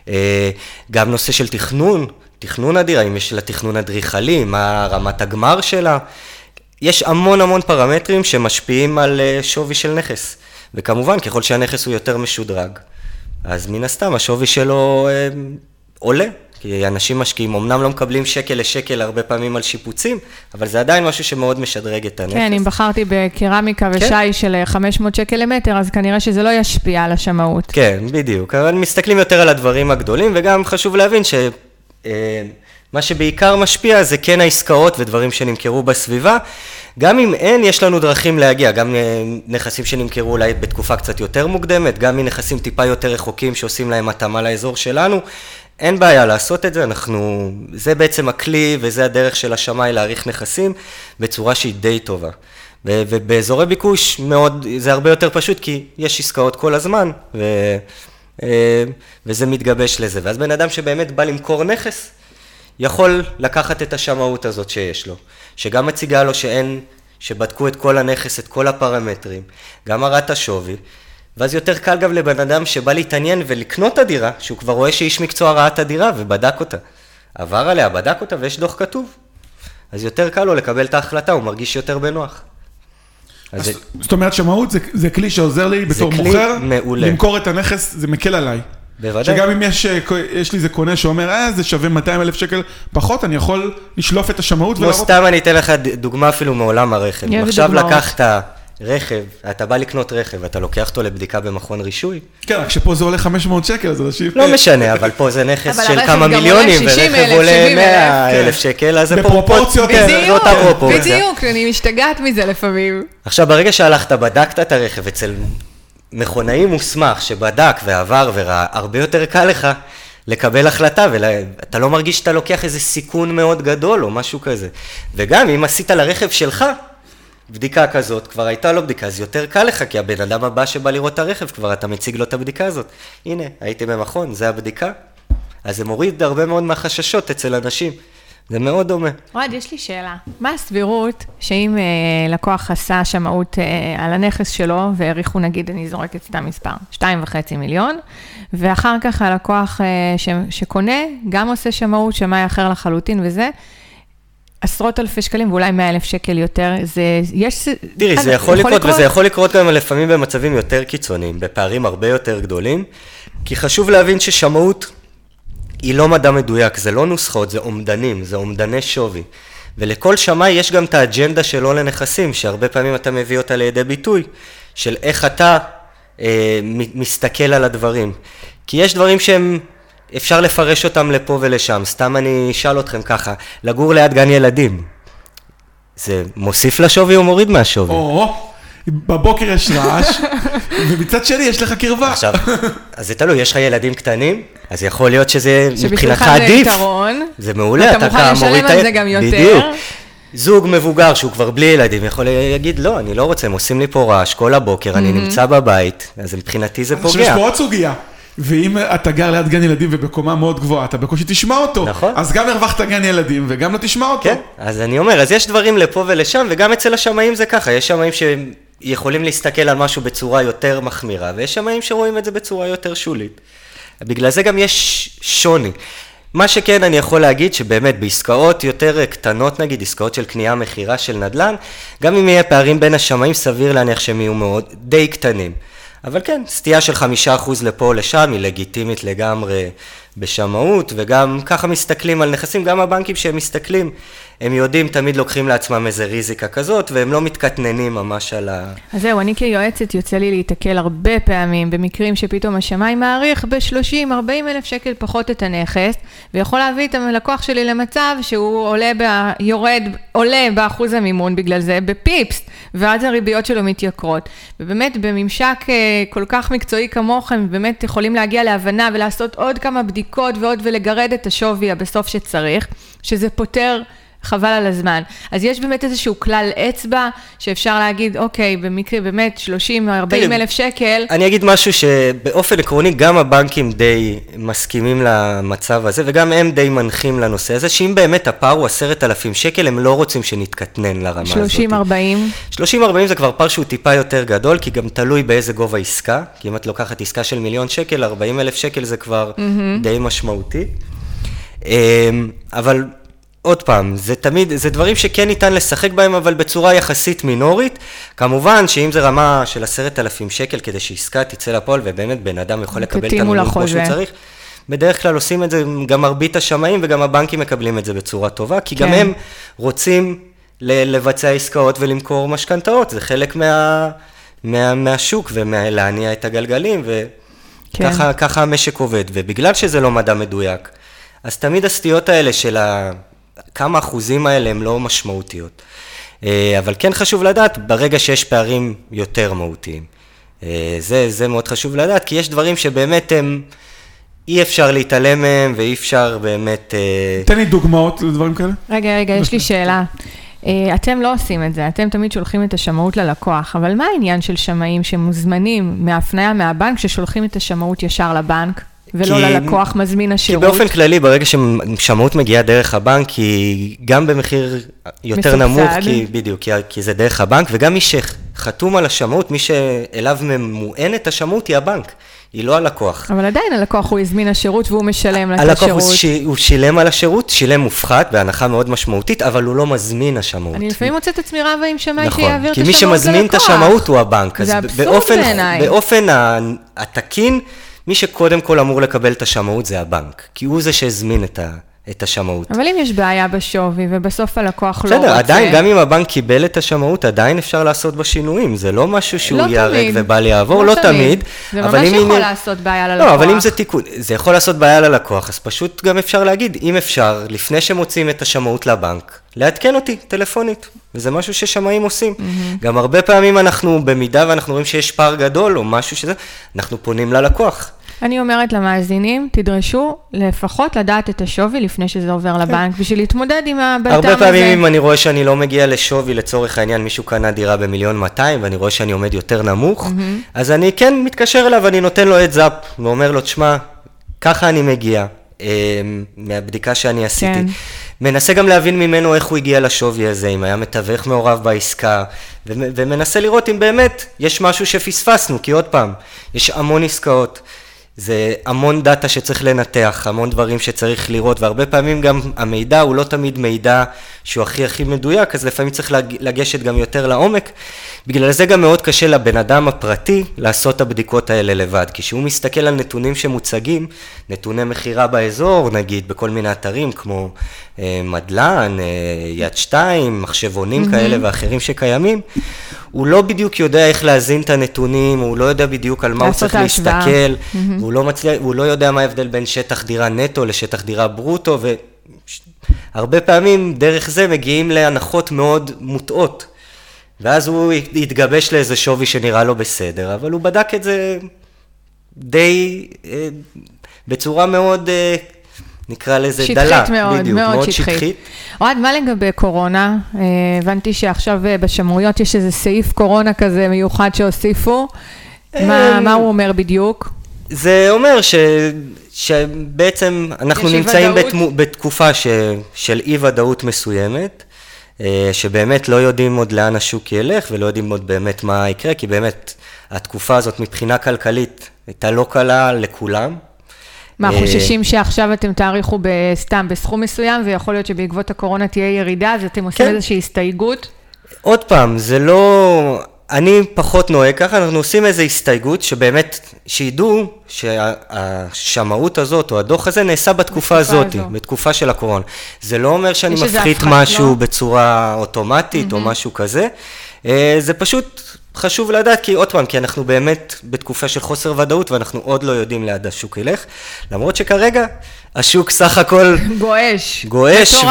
אה, גם נושא של תכנון, תכנון הדירה, אם יש לה תכנון אדריכלי, מה רמת הגמר שלה. יש המון המון פרמטרים שמשפיעים על אה, שווי של נכס. וכמובן, ככל שהנכס הוא יותר משודרג, אז מן הסתם השווי שלו אה, עולה. כי אנשים משקיעים, אמנם לא מקבלים שקל לשקל הרבה פעמים על שיפוצים, אבל זה עדיין משהו שמאוד משדרג את הנכס. כן, אם בחרתי בקרמיקה כן. ושי של אה, 500 שקל למטר, אז כנראה שזה לא ישפיע על השמאות. כן, בדיוק. אבל מסתכלים יותר על הדברים הגדולים, וגם חשוב להבין שמה שבעיקר משפיע זה כן העסקאות ודברים שנמכרו בסביבה. גם אם אין, יש לנו דרכים להגיע, גם אה, נכסים שנמכרו אולי בתקופה קצת יותר מוקדמת, גם מנכסים טיפה יותר רחוקים שעושים להם התאמה לאזור שלנו. אין בעיה לעשות את זה, אנחנו, זה בעצם הכלי וזה הדרך של השמאי להעריך נכסים בצורה שהיא די טובה. ובאזורי ביקוש מאוד, זה הרבה יותר פשוט כי יש עסקאות כל הזמן, ו, אה, וזה מתגבש לזה. ואז בן אדם שבאמת בא למכור נכס, יכול לקחת את השמאות הזאת שיש לו, שגם מציגה לו שאין, שבדקו את כל הנכס, את כל הפרמטרים, גם מראה את השווי, ואז יותר קל גם לבן אדם שבא להתעניין ולקנות את הדירה, שהוא כבר רואה שאיש מקצוע ראה את הדירה ובדק אותה. עבר עליה, בדק אותה ויש דוח כתוב. אז יותר קל לו לקבל את ההחלטה, הוא מרגיש יותר בנוח. אז זה, זאת אומרת, שמאות זה, זה כלי שעוזר לי בתור כלי מוכר, מעולה. למכור את הנכס, זה מקל עליי. בוודאי. שגם אם יש, אה, יש לי איזה קונה שאומר, אה, זה שווה 200 אלף שקל פחות, אני יכול לשלוף את השמאות ולהראות... סתם אני אתן לך דוגמה אפילו מעולם הרכב. עכשיו דוגמאות? לקחת רכב, אתה בא לקנות רכב, אתה לוקח אותו לבדיקה במכון רישוי, כן, רק שפה זה עולה 500 שקל, אז אנשים... לא משנה, אבל פה זה נכס של כמה מיליונים, 60,000, ורכב עולה 70,000, 100 אלף כן. שקל, אז זה בפרופורציות, כן, בדיוק, זאת הפרופורציה. בדיוק, אני משתגעת מזה לפעמים. עכשיו, ברגע שהלכת, בדקת את הרכב אצל מכונאי מוסמך שבדק ועבר וראה, הרבה יותר קל לך לקבל החלטה, ואתה לא מרגיש שאתה לוקח איזה סיכון מאוד גדול או משהו כזה. וגם אם עשית לרכב שלך בדיקה כזאת, כבר הייתה לו בדיקה, אז יותר קל לך, כי הבן אדם הבא שבא לראות את הרכב, כבר אתה מציג לו את הבדיקה הזאת. הנה, הייתי במכון, זה הבדיקה. אז זה מוריד הרבה מאוד מהחששות אצל אנשים. זה מאוד דומה. אוהד, יש לי שאלה. מה הסבירות שאם אה, לקוח עשה שמאות אה, על הנכס שלו, והעריכו נגיד, אני זורקת סתם מספר, 2.5 מיליון, ואחר כך הלקוח אה, ש, שקונה, גם עושה שמאות, שמאי אחר לחלוטין וזה, עשרות אלפי שקלים ואולי 100 אלף שקל יותר, זה, יש... תראי, זה יכול לקרות, וזה יכול לקרות גם לפעמים במצבים יותר קיצוניים, בפערים הרבה יותר גדולים, כי חשוב להבין ששמאות היא לא מדע מדויק, זה לא נוסחאות, זה אומדנים, זה אומדני שווי. ולכל שמאי יש גם את האג'נדה שלו לנכסים, שהרבה פעמים אתה מביא אותה לידי ביטוי, של איך אתה אה, מסתכל על הדברים. כי יש דברים שהם, אפשר לפרש אותם לפה ולשם. סתם אני אשאל אתכם ככה, לגור ליד גן ילדים, זה מוסיף לשווי או מוריד מהשווי? או, בבוקר יש רעש, ומצד שני יש לך קרבה. עכשיו, אז זה תלוי, יש לך ילדים קטנים, אז יכול להיות שזה שבשבילך מבחינתך זה עדיף. יתרון. זה מעולה, ואתה אתה מוכן ככה לשלם מוריד על את ה- זה גם יותר. בדיוק. זוג מבוגר שהוא כבר בלי ילדים יכול להגיד, לא, אני לא רוצה, הם עושים לי פה רעש כל הבוקר, אני נמצא בבית, אז מבחינתי זה עכשיו יש פוגע. פה עוד סוגיה. ואם אתה גר ליד גן ילדים ובקומה מאוד גבוהה, אתה בקושי תשמע אותו. נכון. אז גם הרווחת גן ילדים וגם לא תשמע אותו. כן, אז אני אומר, אז יש דברים לפה ולשם, וגם אצל השמאים זה ככה, יש שמאים שיכולים להסתכל על משהו בצורה יותר מחמירה, ויש שמאים שרואים את זה בצורה יותר שולית. בגלל זה גם יש שוני. מה שכן אני יכול להגיד שבאמת בעסקאות יותר קטנות נגיד, עסקאות של קנייה מכירה של נדל"ן, גם אם יהיה פערים בין השמאים סביר להניח שהם יהיו מאוד די קטנים. אבל כן, סטייה של חמישה אחוז לפה או לשם היא לגיטימית לגמרי בשמאות, וגם ככה מסתכלים על נכסים, גם הבנקים שהם מסתכלים, הם יודעים, תמיד לוקחים לעצמם איזה ריזיקה כזאת, והם לא מתקטננים ממש על ה... אז זהו, אני כיועצת יוצא לי להיתקל הרבה פעמים במקרים שפתאום השמאי מעריך ב-30-40 אלף שקל פחות את הנכס, ויכול להביא את הלקוח שלי למצב שהוא עולה, ב... יורד, עולה באחוז המימון בגלל זה, בפיפס, ואז הריביות שלו מתייקרות. ובאמת, בממשק אה, כל כך מקצועי כמוכם, באמת יכולים להגיע להבנה ולעשות עוד כמה בדיקות ועוד ולגרד את השווי בסוף שצריך, שזה פותר... חבל על הזמן. אז יש באמת איזשהו כלל אצבע, שאפשר להגיד, אוקיי, במקרה באמת 30 או 40 תראי, אלף שקל, אני אגיד משהו שבאופן עקרוני גם הבנקים די מסכימים למצב הזה, וגם הם די מנחים לנושא הזה, שאם באמת הפער הוא עשרת אלפים שקל, הם לא רוצים שנתקטנן לרמה הזאת. 30-40, 30-40 זה כבר פער שהוא טיפה יותר גדול, כי גם תלוי באיזה גובה עסקה, כי אם את לוקחת עסקה של מיליון שקל, 40 אלף שקל זה כבר mm-hmm. די משמעותי. אמ, אבל עוד פעם, זה תמיד, זה דברים שכן ניתן לשחק בהם, אבל בצורה יחסית מינורית. כמובן שאם זה רמה של עשרת אלפים שקל כדי שעסקה תצא לפועל, ובאמת בן אדם יכול לקבל את המימון כמו. שהוא צריך, בדרך כלל עושים את זה גם מרבית השמאים וגם הבנקים מקבלים את זה בצורה טובה, כי גם כן. הם רוצים ל- לבצע עסקאות ולמכור משכנתאות, זה חלק מה, מה, מהשוק ולהניע את הגלגלים, וככה כן. המשק עובד. ובגלל שזה לא מדע מדויק, אז תמיד הסטיות האלה של ה... כמה אחוזים האלה הם לא משמעותיות. אה, אבל כן חשוב לדעת, ברגע שיש פערים יותר מהותיים. אה, זה, זה מאוד חשוב לדעת, כי יש דברים שבאמת הם... אי אפשר להתעלם מהם ואי אפשר באמת... אה, תן לי דוגמאות לדברים כאלה. רגע, רגע, יש לי שאלה. אתם לא עושים את זה, אתם תמיד שולחים את השמאות ללקוח, אבל מה העניין של שמאים שמוזמנים מהפניה מהבנק, ששולחים את השמאות ישר לבנק, ולא כי- ללקוח מזמין כי השירות? באופן כללי, ברגע ששמאות מגיעה דרך הבנק, היא גם במחיר יותר מסובסד. נמוך, כי, בדיוק, כי, כי זה דרך הבנק, וגם מי שחתום על השמאות, מי שאליו ממוענת השמאות היא הבנק, היא לא הלקוח. אבל עדיין הלקוח הוא הזמין השירות והוא משלם את הלקוח השירות. הוא, ש... הוא שילם על השירות, שילם מופחת בהנחה מאוד משמעותית, אבל הוא לא מזמין השמאות. אני לפעמים מוצאת את עצמי רבה עם שמאי נכון, שיעביר את כי השמאות מי ללקוח. שמזמין את השמאות הוא הבנק. זה אבסורד באופן, בעיניי. באופן ה- התקין, מי שקודם כל אמור לקבל את השמאות זה הבנק, כי הוא זה שהזמין את, ה, את השמאות. אבל אם יש בעיה בשווי ובסוף הלקוח לא רוצה... בסדר, עדיין, גם אם הבנק קיבל את השמאות, עדיין אפשר לעשות בה שינויים. זה לא משהו שהוא לא ייהרג תמיד. ובל יעבור, לא תמיד. זה אבל ממש אם יכול עניין- לעשות בעיה ללקוח. לא, אבל אם זה תיקון, זה יכול לעשות בעיה ללקוח, אז פשוט גם אפשר להגיד, אם אפשר, לפני שמוציאים את השמאות לבנק, לעדכן אותי טלפונית, וזה משהו ששמאים עושים. גם הרבה פעמים אנחנו, במידה ואנחנו רואים שיש פער גדול או משהו שזה, אנחנו פונים ללקוח. אני אומרת למאזינים, תדרשו לפחות לדעת את השווי לפני שזה עובר לבנק, בשביל להתמודד עם הבלת"ם הזה. כן. הרבה פעמים אם אני רואה שאני לא מגיע לשווי, לצורך העניין מישהו קנה דירה במיליון 200 ואני רואה שאני עומד יותר נמוך, אז אני כן מתקשר אליו ואני נותן לו את זאפ ואומר לו, תשמע, ככה אני מגיע, אה, מהבדיקה שאני עשיתי. כן. מנסה גם להבין ממנו איך הוא הגיע לשווי הזה, אם היה מתווך מעורב בעסקה, ו- ומנסה לראות אם באמת יש משהו שפספסנו, כי עוד פעם, יש המון עסקאות. זה המון דאטה שצריך לנתח, המון דברים שצריך לראות, והרבה פעמים גם המידע הוא לא תמיד מידע שהוא הכי הכי מדויק, אז לפעמים צריך לג- לגשת גם יותר לעומק. בגלל זה גם מאוד קשה לבן אדם הפרטי לעשות את הבדיקות האלה לבד, כי כשהוא מסתכל על נתונים שמוצגים, נתוני מכירה באזור, נגיד בכל מיני אתרים כמו אה, מדלן, אה, יד שתיים, מחשבונים כאלה ואחרים שקיימים, הוא לא בדיוק יודע איך להזין את הנתונים, הוא לא יודע בדיוק על מה הוא צריך. להסתכל, והוא לא, מצליח, הוא לא יודע מה ההבדל בין שטח דירה נטו לשטח דירה ברוטו, והרבה פעמים דרך זה מגיעים להנחות מאוד מוטעות. ואז הוא יתגבש לאיזה שווי שנראה לו בסדר, אבל הוא בדק את זה די, אה, בצורה מאוד, אה, נקרא לזה שטחית דלה. מאוד, בדיוק, מאוד שטחית. אוהד, מה לגבי קורונה? אה, הבנתי שעכשיו אה, בשמרויות יש איזה סעיף קורונה כזה מיוחד שהוסיפו. מה, אמ, מה הוא אומר בדיוק? זה אומר ש, שבעצם אנחנו נמצאים? בתמו, בתקופה ש, של אי-ודאות מסוימת, אה, שבאמת לא יודעים עוד לאן השוק ילך ולא יודעים עוד באמת מה יקרה, כי באמת התקופה הזאת מבחינה כלכלית הייתה לא קלה לכולם. מה, אה, חוששים שעכשיו אתם תאריכו סתם בסכום מסוים, ויכול להיות שבעקבות הקורונה תהיה ירידה, אז אתם עושים כן. איזושהי הסתייגות? עוד פעם, זה לא... אני פחות נוהג ככה, אנחנו עושים איזו הסתייגות שבאמת, שידעו שהשמאות הזאת או הדוח הזה נעשה בתקופה בתקופה הזאת, הזו. בתקופה של הקורונה. זה לא אומר שאני מפחית משהו לא? בצורה אוטומטית או משהו כזה. אה, זה פשוט חשוב לדעת, כי עוד פעם, כי אנחנו באמת בתקופה של חוסר ודאות ואנחנו עוד לא יודעים לאן השוק ילך, למרות שכרגע השוק סך הכל גועש. גועש.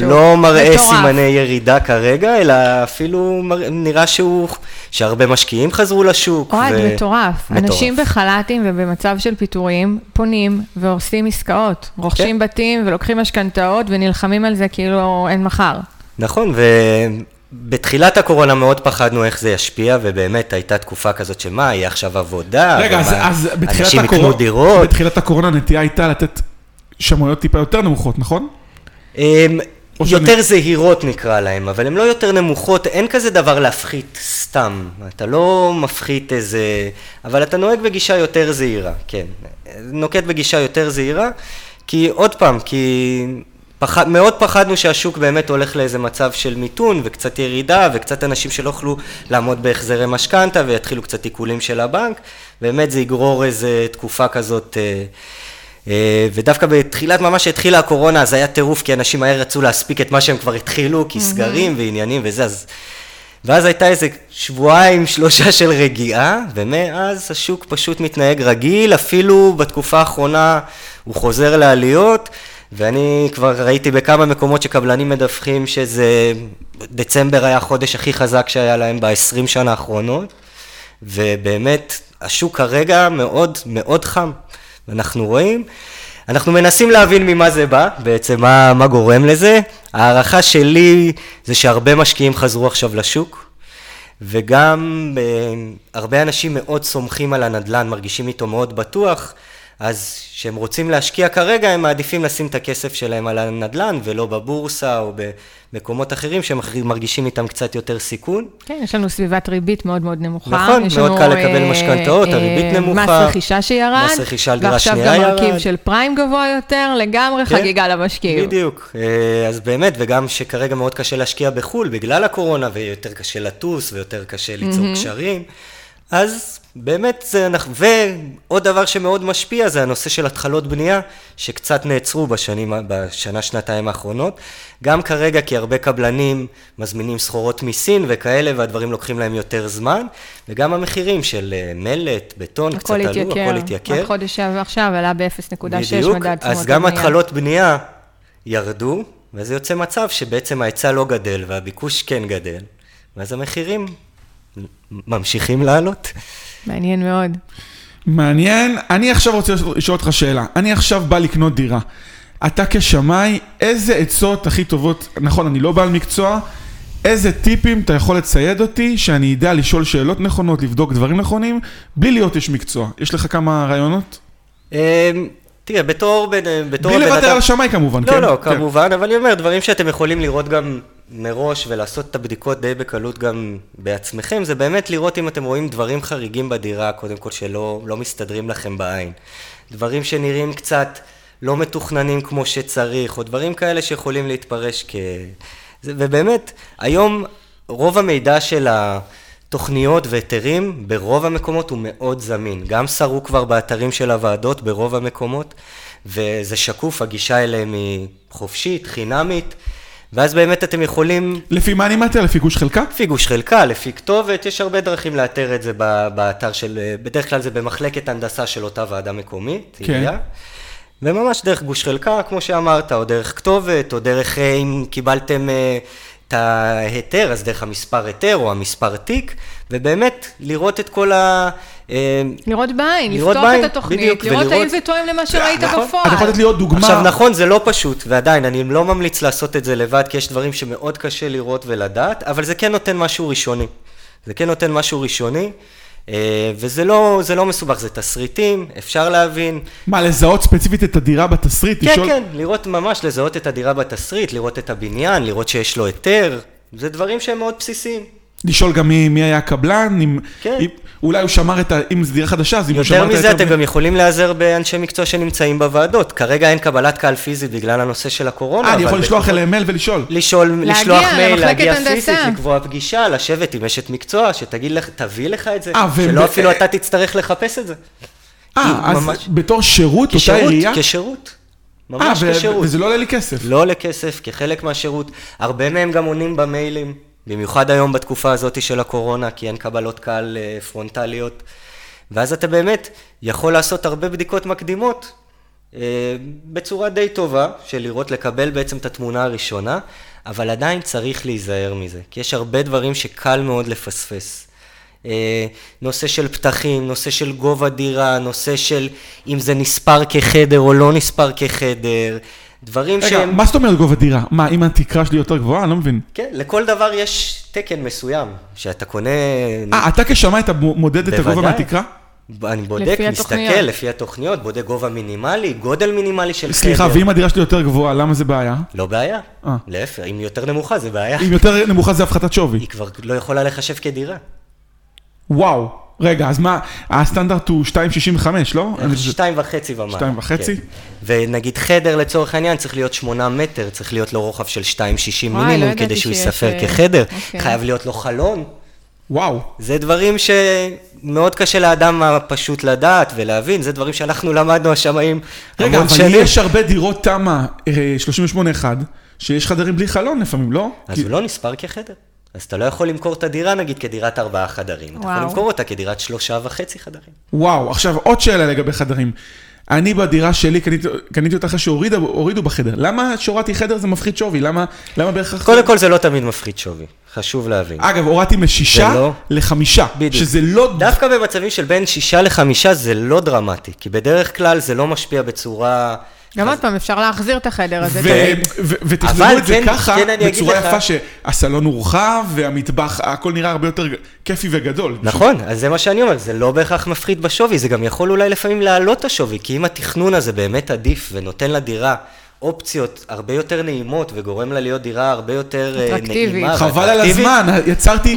ולא מראה מטורף. סימני ירידה כרגע, אלא אפילו מראה- נראה שהוא, שהרבה משקיעים חזרו לשוק. אוהד, ו- מטורף. מטורף. אנשים בחל"תים ובמצב של פיטורים פונים ועושים עסקאות. רוכשים כן. בתים ולוקחים משכנתאות ונלחמים על זה כאילו אין מחר. נכון, ובתחילת הקורונה מאוד פחדנו איך זה ישפיע, ובאמת הייתה תקופה כזאת של מה, יהיה עכשיו עבודה, רגע, אז, ומה, אז בתחילת, אנשים יקנו הקורונה, דירות. בתחילת הקורונה הנטייה הייתה לתת שמויות טיפה יותר נמוכות, נכון? הם או יותר שאני- זהירות נקרא להם, אבל הן לא יותר נמוכות, אין כזה דבר להפחית סתם. אתה לא מפחית איזה... אבל אתה נוהג בגישה יותר זהירה, כן. נוקט בגישה יותר זהירה, כי עוד פעם, כי פחד, מאוד פחדנו שהשוק באמת הולך לאיזה מצב של מיתון וקצת ירידה וקצת אנשים שלא יוכלו לעמוד בהחזרי משכנתה ויתחילו קצת עיקולים של הבנק, באמת זה יגרור איזה תקופה כזאת... אה, אה, ודווקא בתחילת ממש שהתחילה הקורונה, אז היה טירוף, כי אנשים מהר רצו להספיק את מה שהם כבר התחילו, כי סגרים ועניינים וזה, אז... ואז הייתה איזה שבועיים, שלושה של רגיעה, ומאז השוק פשוט מתנהג רגיל, אפילו בתקופה האחרונה הוא חוזר לעליות, ואני כבר ראיתי בכמה מקומות שקבלנים מדווחים שזה... דצמבר היה החודש הכי חזק שהיה להם ב-20 שנה האחרונות, ובאמת, השוק כרגע מאוד מאוד חם. אנחנו רואים, אנחנו מנסים להבין ממה זה בא, בעצם מה, מה גורם לזה. ההערכה שלי זה שהרבה משקיעים חזרו עכשיו לשוק, וגם אה, הרבה אנשים מאוד סומכים על הנדל"ן, מרגישים איתו מאוד בטוח, אז כשהם רוצים להשקיע כרגע, הם מעדיפים לשים את הכסף שלהם על הנדל"ן ולא בבורסה או במקומות אחרים שהם מרגישים איתם קצת יותר סיכון. כן, יש לנו סביבת ריבית מאוד מאוד נמוכה. נכון, מאוד קל לקבל אה, משכנתאות, אה, הריבית נמוכה. מס רכישה שירד. מס רכישה על דירה שנייה ועכשיו גם מרכיב ירד. של פריים גבוה יותר, לגמרי כן, חגיגה למשקיעים. בדיוק. אה, אז באמת, וגם שכרגע מאוד קשה להשקיע בחו"ל בגלל הקורונה, ויותר קשה לטוס, ויותר קשה ליצור קשרים, אז באמת זה, אנחנו- ועוד דבר שמאוד משפיע זה הנושא של התחלות בנייה, שקצת נעצרו בשנים, בשנה, שנתיים האחרונות. גם כרגע, כי הרבה קבלנים מזמינים סחורות מסין וכאלה, והדברים לוקחים להם יותר זמן, וגם המחירים של אה, מלט, בטון, קצת הכל עלו, התייקר. הכל התייקר. החודש עכשיו עלה ב-0.6 בדיוק, מדד תשומות אז גם הבנייה. התחלות בנייה ירדו, וזה יוצא מצב שבעצם ההיצע לא גדל והביקוש כן גדל, ואז המחירים ממשיכים לעלות. מעניין מאוד. מעניין. אני עכשיו רוצה לשאול אותך שאלה. אני עכשיו בא לקנות דירה. אתה כשמאי, איזה עצות הכי טובות, נכון, אני לא בעל מקצוע, איזה טיפים אתה יכול לצייד אותי, שאני אדע לשאול שאלות נכונות, לבדוק דברים נכונים, בלי להיות איש מקצוע. יש לך כמה רעיונות? אמ, תראה, בתור בן בתור בלי לוותר אדם- על השמאי כמובן, לא, כן? לא, כן. כמובן, אבל אני אומר, דברים שאתם יכולים לראות גם מראש ולעשות את הבדיקות די בקלות גם בעצמכם, זה באמת לראות אם אתם רואים דברים חריגים בדירה, קודם כל שלא לא מסתדרים לכם בעין. דברים שנראים קצת לא מתוכננים כמו שצריך, או דברים כאלה שיכולים להתפרש כ... זה, ובאמת, היום רוב המידע של התוכניות והיתרים ברוב המקומות הוא מאוד זמין. גם שרו כבר באתרים של הוועדות ברוב המקומות, וזה שקוף, הגישה אליהם היא חופשית, חינמית, ואז באמת אתם יכולים, לפי מה אני מאתר? לפי גוש חלקה? לפי גוש חלקה, לפי כתובת, יש הרבה דרכים לאתר את זה באתר של, בדרך כלל זה במחלקת הנדסה של אותה ועדה מקומית, כן. עירייה. וממש דרך גוש חלקה, כמו שאמרת, או דרך כתובת, או דרך, אה, אם קיבלתם אה, את ההיתר, אז דרך המספר היתר או המספר תיק, ובאמת לראות את כל ה... אה, לראות בעין, לראות לפתוח בעין, את התוכנית, בדיוק, לראות ולראות- האם זה תואם למה שראית נכון. בפועל. אתה יכול לתת לי עוד דוגמה? עכשיו נכון, זה לא פשוט, ועדיין, אני לא ממליץ לעשות את זה לבד, כי יש דברים שמאוד קשה לראות ולדעת, אבל זה כן נותן משהו ראשוני. זה כן נותן משהו ראשוני, אה, וזה לא, זה לא מסובך, זה תסריטים, אפשר להבין. מה, לזהות ספציפית את הדירה בתסריט? כן, לשאול- כן, לראות ממש, לזהות את הדירה בתסריט, לראות את הבניין, לראות שיש לו היתר, זה דברים שהם מאוד בסיסיים. לשאול גם מי, מי היה הקבלן, אם, כן. אם, אולי הוא שמר את ה... אם זו דירה חדשה, אז אם הוא שמר יותר את מזה, ההיתר אתם ב- גם יכולים להיעזר באנשי מקצוע שנמצאים בוועדות. כרגע אין קבלת קהל פיזית בגלל הנושא של הקורונה. אה, אני יכול לשלוח אליהם מייל ולשאול. לשאול, להגיע לשלוח מייל, להגיע. פיזית, לקבוע פגישה, לשבת עם אשת מקצוע, שתגיד לך, תביא לך את זה, אה, שלא אפילו אתה תצטרך לחפש את זה. אה, אז ממש. בתור שירות, אותה עירייה? כשירות. אה, ממש כשירות. וזה לא עולה לי כסף. לא עולה כסף, כחלק מהשירות. הרבה מהם גם עונים במיילים, במיוחד היום בתקופה הזאת של הקורונה, כי אין קבלות קהל אה, פרונטליות. ואז אתה באמת יכול לעשות הרבה בדיקות מקדימות אה, בצורה די טובה, של לראות, לקבל בעצם את התמונה הראשונה, אבל עדיין צריך להיזהר מזה, כי יש הרבה דברים שקל מאוד לפספס. אה, נושא של פתחים, נושא של גובה דירה, נושא של אם זה נספר כחדר או לא נספר כחדר, דברים רגע, שהם... מה זאת אומרת גובה דירה? מה, אם התקרה שלי יותר גבוהה? אני לא מבין. כן, לכל דבר יש תקן מסוים, שאתה קונה... אה, אתה כשמאי אתה מודד את הגובה. מהתקרה? אני בודק, לפי מסתכל התוכניות. לפי התוכניות, בודק גובה מינימלי, גודל מינימלי של סליחה, חדר. ואם הדירה שלי יותר גבוהה, למה זה בעיה? לא בעיה, אה. להפך, אם היא יותר נמוכה זה בעיה. אם יותר נמוכה זה הפחתת שווי. היא כבר לא יכולה לחשב כדירה. וואו. רגע, אז מה, הסטנדרט הוא 2.65, לא? אני חושב- שתיים וחצי ומעלה. שתיים וחצי? כן. ונגיד חדר לצורך העניין צריך להיות שמונה מטר, צריך להיות לו רוחב של 2.60 וואי, לא מינימום ידעתי כדי שהוא שיש, ייספר אה, כחדר. אוקיי. חייב להיות לו חלון. וואו. זה דברים שמאוד קשה לאדם הפשוט לדעת ולהבין, זה דברים שאנחנו למדנו השמאים רגע, המון אבל שנים. יש הרבה דירות תמ"א אה, 38-1, שיש חדרים בלי חלון לפעמים, לא? אז כי- הוא לא נספר כחדר. אז אתה לא יכול למכור את הדירה נגיד כדירת ארבעה חדרים. אתה יכול וואו. למכור אותה כדירת שלושה וחצי חדרים. וואו, עכשיו עוד שאלה לגבי חדרים. אני בדירה שלי קניתי, קניתי אותה אחרי שהורידו בחדר. למה שהורדתי חדר זה מפחית שווי? למה, למה בהכרח... קודם כל זה לא תמיד מפחית שווי, חשוב להבין. אגב, הורדתי משישה לא- לחמישה. בדיוק. שזה לא... דווקא במצבים של בין שישה לחמישה זה לא דרמטי, כי בדרך כלל זה לא משפיע בצורה... גם עוד פעם, אפשר להחזיר את החדר הזה. תמיד. ותכננו אבל את זה ככה, כן, בצורה. יפה, שהסלון הורחב והמטבח, הכל נראה הרבה יותר כיפי וגדול. נכון, אז זה מה שאני אומר, זה לא בהכרח מפחית בשווי, זה גם יכול אולי לפעמים להעלות את השווי, כי אם התכנון הזה באמת עדיף ונותן לדירה אופציות הרבה יותר נעימות וגורם לה להיות דירה הרבה יותר אה, אטרקטיבית. נעימה. חבל על הזמן, יצרתי,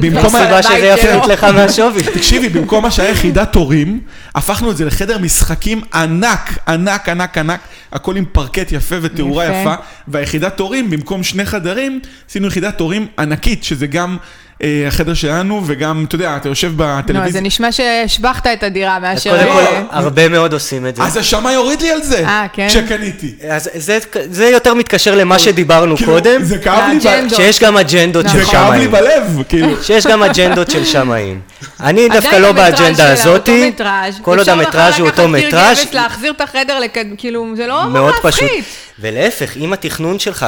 במקום... ה- הסיבה שזה יפחית. לך מהשווי. תקשיבי, במקום מה שהיה יחידת תורים, הפכנו את זה לחדר משחקים ענק, ענק, ענק, ענק, הכל עם פרקט יפה ותאורה יפה. והיחידת תורים, במקום שני חדרים, עשינו יחידת תורים ענקית, שזה גם החדר שלנו, וגם, אתה יודע, אתה יושב בטלוויזיה. לא, זה נשמע שהשבחת את הדירה מאשר... קודם כל, אה, הרבה מאוד עושים את זה. אז השמאי הוריד לי על זה, אה, כן? כשקניתי. אז זה, זה יותר מתקשר למה שדיברנו כאילו, קודם, זה כאב לי, ב- לאג'נדות. שיש גם אג'נדות נכון. של זה כאב לי שמאים. בלב, כאילו. שיש גם אג'נדות של שמאים. אני דווקא לא באג'נדה הזאתי. כל עוד המטראז' הוא אותו אפשר מטראז', גבס, להחזיר את החדר, כאילו, זה לא מאוד פשוט. להפחית. ולהפך, אם התכנון שלך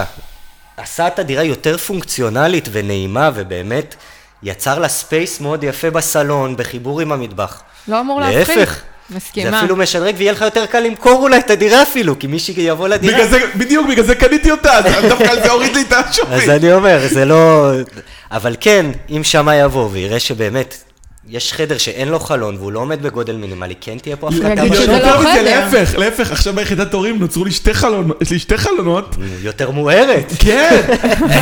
עשה את הדירה יותר פונקציונלית ונעימה, ובאמת יצר לה space מאוד יפה בסלון, בחיבור עם המטבח. לא אמור להפחית. להפך. מסכימה. זה אפילו משדרג, ויהיה לך יותר קל למכור אולי את הדירה אפילו, כי מישהי יבוא לדירה. בגלל זה, בדיוק, בגלל זה קניתי אותה, אז דווקא על זה הוריד לי את אז השווי. אני אומר, זה לא... אבל כן, אם שמאי יבוא ויראה שבאמת יש חדר שאין לו חלון והוא לא עומד בגודל מינימלי, כן תהיה פה הפחתה להגיד שזה בשווי. לא חדר. להפך, להפך, עכשיו ביחידת הורים נוצרו לי שתי חלונות, יש לי שתי חלונות, יותר מוארת. כן,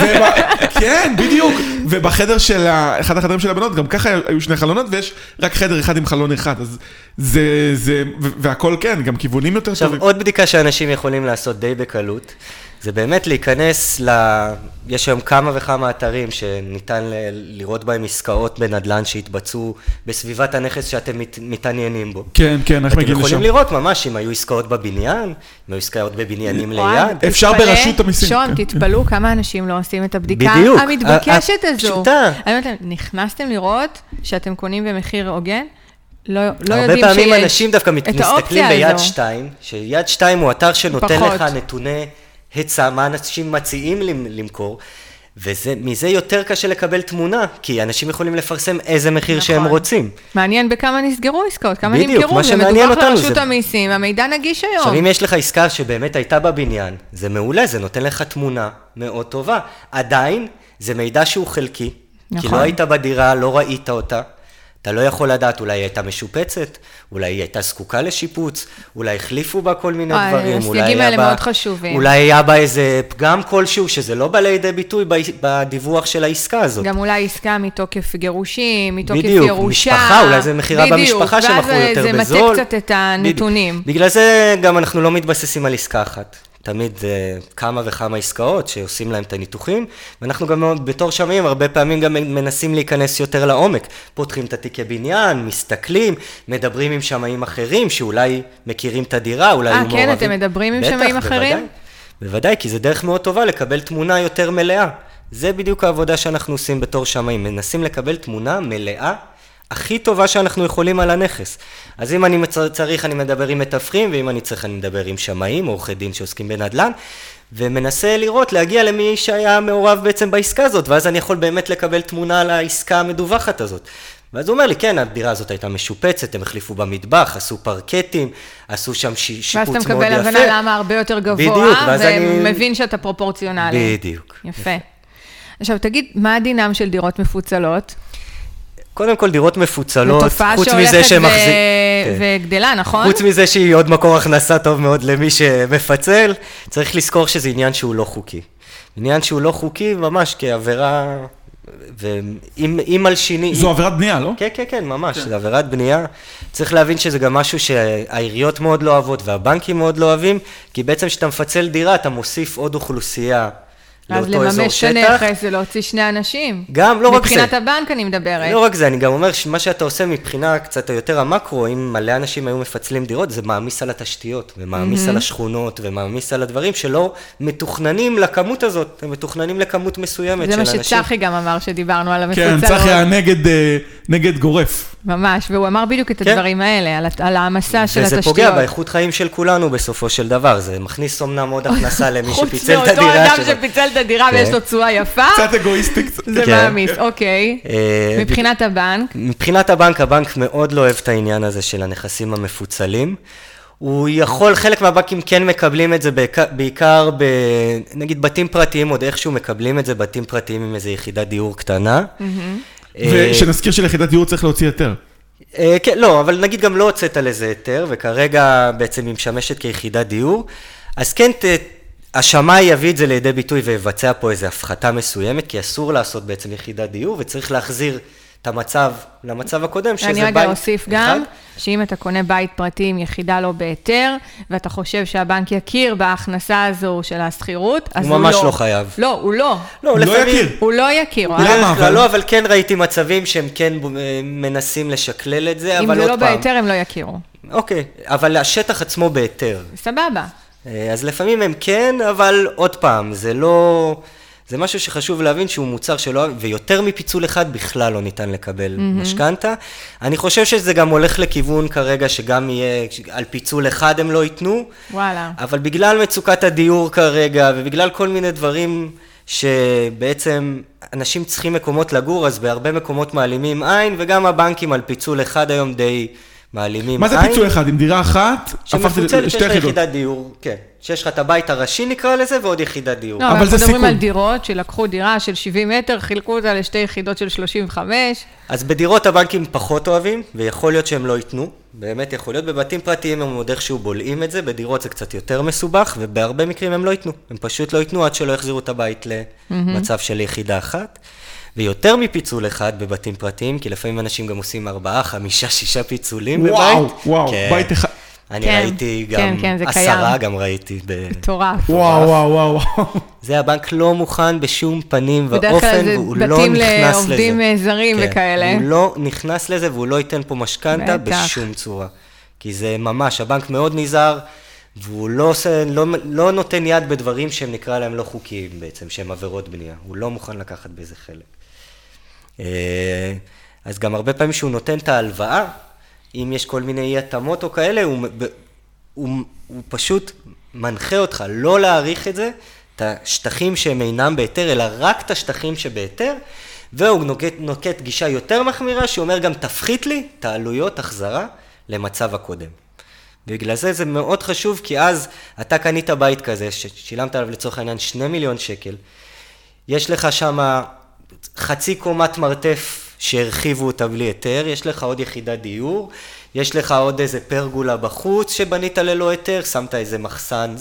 כן, בדיוק, ובחדר של, אחד החדרים של הבנות, גם ככה היו שני חלונות, ויש רק חדר אחד עם חלון אחד, אז זה, זה, והכל כן, גם כיוונים יותר עכשיו, טובים. עוד בדיקה שאנשים יכולים לעשות די בקלות, זה באמת להיכנס ל... יש היום כמה וכמה אתרים שניתן ל... לראות בהם עסקאות בנדל"ן שהתבצעו בסביבת הנכס שאתם מת... מתעניינים בו. כן, כן, איך אתם מגיעים יכולים לשם? לראות ממש אם היו עסקאות בבניין, אם היו עסקאות בבניינים ליד. אפשר תתפלא, ברשות המיסים, שון, כן. תתפלאו כמה אנשים לא עושים את הבדיקה בדיוק. המתבקשת הזו. פשוטה. אני אומרת להם, נכנסתם לראות שאתם קונים במחיר הוגן? לא, לא הרבה יודעים שיש פעמים אנשים דווקא מסתכלים ביד הזו. שתיים, שיד שתיים הוא אתר שנותן פחות. לך נתוני היצע, מה אנשים מציעים למ- למכור, ומזה יותר קשה לקבל תמונה, כי אנשים יכולים לפרסם איזה מחיר נכון. שהם רוצים. מעניין בכמה נסגרו עסקאות, כמה בדיוק, נמכרו, מה זה שמעניין מדווח אותנו לרשות זה- המיסים, המידע נגיש היום. עכשיו, אם יש לך עסקה שבאמת הייתה בבניין, זה מעולה, זה נותן לך תמונה מאוד טובה. עדיין, זה מידע שהוא חלקי, כי נכון. לא היית בדירה, לא ראית אותה. אתה לא יכול לדעת, אולי היא הייתה משופצת, אולי היא הייתה זקוקה לשיפוץ, אולי החליפו בה כל מיני דברים, אולי היה בה... מאוד חשובים. אולי היה בה איזה פגם כלשהו, שזה לא בא לידי ביטוי בדיווח של העסקה הזאת. גם אולי עסקה מתוקף גירושים, מתוקף בדיוק, ירושה. משפחה, אולי זה מכירה במשפחה שמכרו בדיוק, יותר ואז זה בזול. מטה קצת את הנתונים. בדיוק. בגלל זה גם אנחנו לא מתבססים על עסקה אחת. תמיד אה, כמה וכמה עסקאות שעושים להם את הניתוחים, ואנחנו גם בתור שמאים הרבה פעמים גם מנסים להיכנס יותר לעומק. פותחים את התיקי בניין, מסתכלים, מדברים עם שמאים אחרים שאולי מכירים את הדירה, אולי אה, היו כן, מעורבים. אתם מדברים עם שמאים אחרים? בוודאי. בוודאי, כי זה דרך מאוד טובה לקבל תמונה יותר מלאה. זה בדיוק העבודה שאנחנו עושים בתור שמאים, מנסים לקבל תמונה מלאה, הכי טובה שאנחנו יכולים על הנכס. אז אם אני צריך, אני מדבר עם מתווכים, ואם אני צריך, אני מדבר עם שמאים, עורכי דין שעוסקים בנדל"ן, ומנסה לראות, להגיע למי שהיה מעורב בעצם בעסקה הזאת, ואז אני יכול באמת לקבל תמונה על העסקה המדווחת הזאת. ואז הוא אומר לי, כן, הדירה הזאת הייתה משופצת, הם החליפו במטבח, עשו פרקטים, עשו שם ש- שיפוץ ואז מאוד אתה יפה. מקבל הבנה למה הרבה יותר גבוה, בדיוק, ואז אני- ומבין שאתה פרופורציונלי. בדיוק. יפה. עכשיו, תגיד, מה הדינם של דירות מפוצלות? קודם כל, דירות מפוצלות, זו תופעה חוץ שהולכת מזה שמחזיק... ו- כן. וגדלה, נכון? חוץ מזה שהיא עוד מקור הכנסה טוב מאוד למי שמפצל, צריך לזכור שזה עניין שהוא לא חוקי. עניין שהוא לא חוקי ממש כעבירה, ואם אם מלשינים... זו עבירת בנייה, לא? כן, כן, כן, ממש, זה עבירת בנייה. צריך להבין שזה גם משהו שהעיריות מאוד לא אוהבות והבנקים מאוד לא אוהבים, כי בעצם כשאתה מפצל דירה, אתה מוסיף עוד אוכלוסייה לאותו אזור לממש את שטח. הנכס זה להוציא שני אנשים. גם, לא רק זה. מבחינת הבנק אני מדברת. לא רק זה, אני גם אומר שמה שאתה עושה מבחינה קצת יותר המקרו, אם מלא אנשים היו מפצלים דירות, זה מעמיס על התשתיות, ומעמיס על השכונות, ומעמיס על הדברים שלא מתוכננים לכמות הזאת, הם מתוכננים לכמות מסוימת זה של מה אנשים. שצחי גם אמר שדיברנו על כן, המפוצלות. צחי היה נגד, אה, נגד גורף. ממש, והוא אמר בדיוק את כן. הדברים האלה, על, על העמסה של וזה התשתיות. פוגע באיכות חיים של כולנו בסופו של דבר, זה מכניס אומנם עוד הכנסה למי חוץ שפיצל את מאותו הדירה אדם שלו. שפיצל את הדירה כן. ויש לו תשואה יפה, קצת אגואיסטי קצת. זה כן. מעמיס, אוקיי. אה, מבחינת הבנק, מבחינת הבנק, הבנק מאוד לא אוהב את העניין הזה של הנכסים המפוצלים. הוא יכול, חלק מהבנקים כן מקבלים את זה בעיקר, בעיקר ב... נגיד בתים פרטיים, עוד איכשהו מקבלים את זה בתים פרטיים עם איזו יחידת דיור קטנה. אה, ושנזכיר שליחידת דיור צריך להוציא היתר. אה, כן, לא, אבל נגיד גם לא הוצאת לזה היתר, וכרגע בעצם היא משמשת כיחידת דיור, אז כן, ת, השמאי יביא את זה לידי ביטוי ויבצע פה איזו הפחתה מסוימת, כי אסור לעשות בעצם יחידת דיור, וצריך להחזיר את המצב למצב הקודם, שזה בית אני רגע אוסיף גם, אחד. שאם אתה קונה בית פרטי עם יחידה לא בהיתר, ואתה חושב שהבנק יכיר בהכנסה הזו של השכירות, אז הוא לא. ממש לא חייב. לא, הוא לא. לא, לא לפעמים... יכיר. הוא לא יכיר. הוא למה? אבל? כלל לא, אבל כן ראיתי מצבים שהם כן אה, מנסים לשקלל את זה, אם אבל זה עוד לא פעם. בהיתר, הם לא יכירו. אוקיי, אבל השטח עצמו בהיתר. סבבה. אה, אז לפעמים הם כן, אבל עוד פעם, זה לא... זה משהו שחשוב להבין שהוא מוצר שלא... ויותר מפיצול אחד בכלל לא ניתן לקבל משכנתה. אני חושב שזה גם הולך לכיוון כרגע שגם יהיה... על פיצול אחד הם לא ייתנו, וואלה. אבל בגלל מצוקת הדיור כרגע, ובגלל כל מיני דברים שבעצם אנשים צריכים מקומות לגור, אז בהרבה מקומות מעלימים עין, וגם הבנקים על פיצול אחד היום די מעלימים מה עין. זה פיצול אחד? עם דירה אחת? הפכתי שמפוצלת, שיש לשתי לך יחידות. יחידת דיור, כן. שיש לך את הבית הראשי נקרא לזה, ועוד יחידת דיור. לא, אבל זה אנחנו מדברים סיכון. על דירות שלקחו דירה של 70 מטר, חילקו אותה לשתי יחידות של 35. אז בדירות הבנקים פחות אוהבים, ויכול להיות שהם לא ייתנו. באמת יכול להיות. בבתים פרטיים הם עוד איכשהו בולעים את זה, בדירות זה קצת יותר מסובך, ובהרבה מקרים הם לא ייתנו. הם פשוט לא ייתנו עד שלא יחזירו את הבית למצב של יחידה אחת. ויותר מפיצול אחד בבתים פרטיים, כי לפעמים אנשים גם עושים ארבעה, חמישה, שישה פיצולים וואו, בבית. וואו, כן. בית אחד. אני כן, ראיתי כן, גם כן, זה עשרה, קיים. גם ראיתי. מטורף. וואו, וואו, וואו, וואו. זה הבנק לא מוכן בשום פנים בדרך ואופן, כלל זה והוא לא בתים נכנס לזה. לעובדים אה, זרים כן, וכאלה. הוא לא נכנס לזה והוא לא ייתן פה משכנתה. בשום צורה. כי זה ממש, הבנק מאוד נזהר, והוא לא, עושה, לא, לא נותן יד בדברים שהם נקרא להם לא חוקיים בעצם, שהם עבירות בנייה. הוא לא מוכן לקחת בזה חלק. אה, אז גם הרבה פעמים שהוא נותן את ההלוואה, אם יש כל מיני אי התאמות או כאלה, הוא, הוא, הוא פשוט מנחה אותך לא להעריך את זה, את השטחים שהם אינם בהיתר, אלא רק את השטחים שבהיתר, והוא נוקט, נוקט גישה יותר מחמירה, שאומר גם תפחית לי את העלויות החזרה למצב הקודם. בגלל זה זה מאוד חשוב, כי אז אתה קנית בית כזה, ששילמת עליו לצורך העניין 2 מיליון שקל, יש לך שם חצי קומת מרתף שהרחיבו אותה בלי היתר, יש לך עוד יחידת דיור, יש לך עוד איזה פרגולה בחוץ שבנית ללא היתר, שמת איזה מחסן,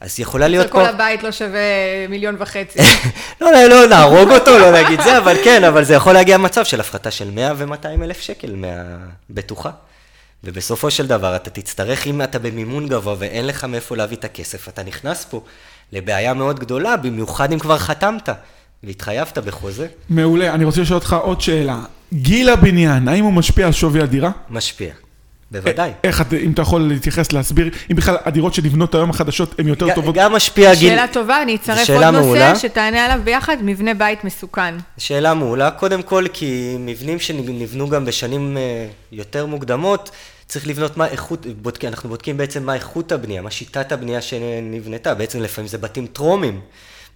אז יכולה להיות פה... כל הבית לא שווה מיליון וחצי. לא, לא, לא נהרוג אותו, לא נגיד זה, אבל כן, אבל זה יכול להגיע מצב של הפחתה של 100 ו-200 אלף שקל מהבטוחה. ובסופו של דבר אתה תצטרך, אם אתה במימון גבוה ואין לך מאיפה להביא את הכסף, אתה נכנס פה לבעיה מאוד גדולה, במיוחד אם כבר חתמת והתחייבת בחוזה, מעולה, אני רוצה לשאול אותך עוד שאלה. גיל הבניין, האם הוא משפיע על שווי הדירה? משפיע. בוודאי. איך, את- אם אתה יכול להתייחס, להסביר, אם בכלל הדירות שנבנות היום החדשות הן יותר טובות? גם משפיע גיל... שאלה טובה, אני אצרף עוד שאלה נושא מעולה. שתענה עליו ביחד, מבנה בית מסוכן. שאלה מעולה, קודם כל כי מבנים שנבנו גם בשנים אה, יותר מוקדמות, צריך לבנות מה איכות, בודקים, אנחנו בודקים בעצם מה איכות הבנייה, מה שיטת הבנייה שנבנתה, בעצם לפעמים זה בתים טרומיים.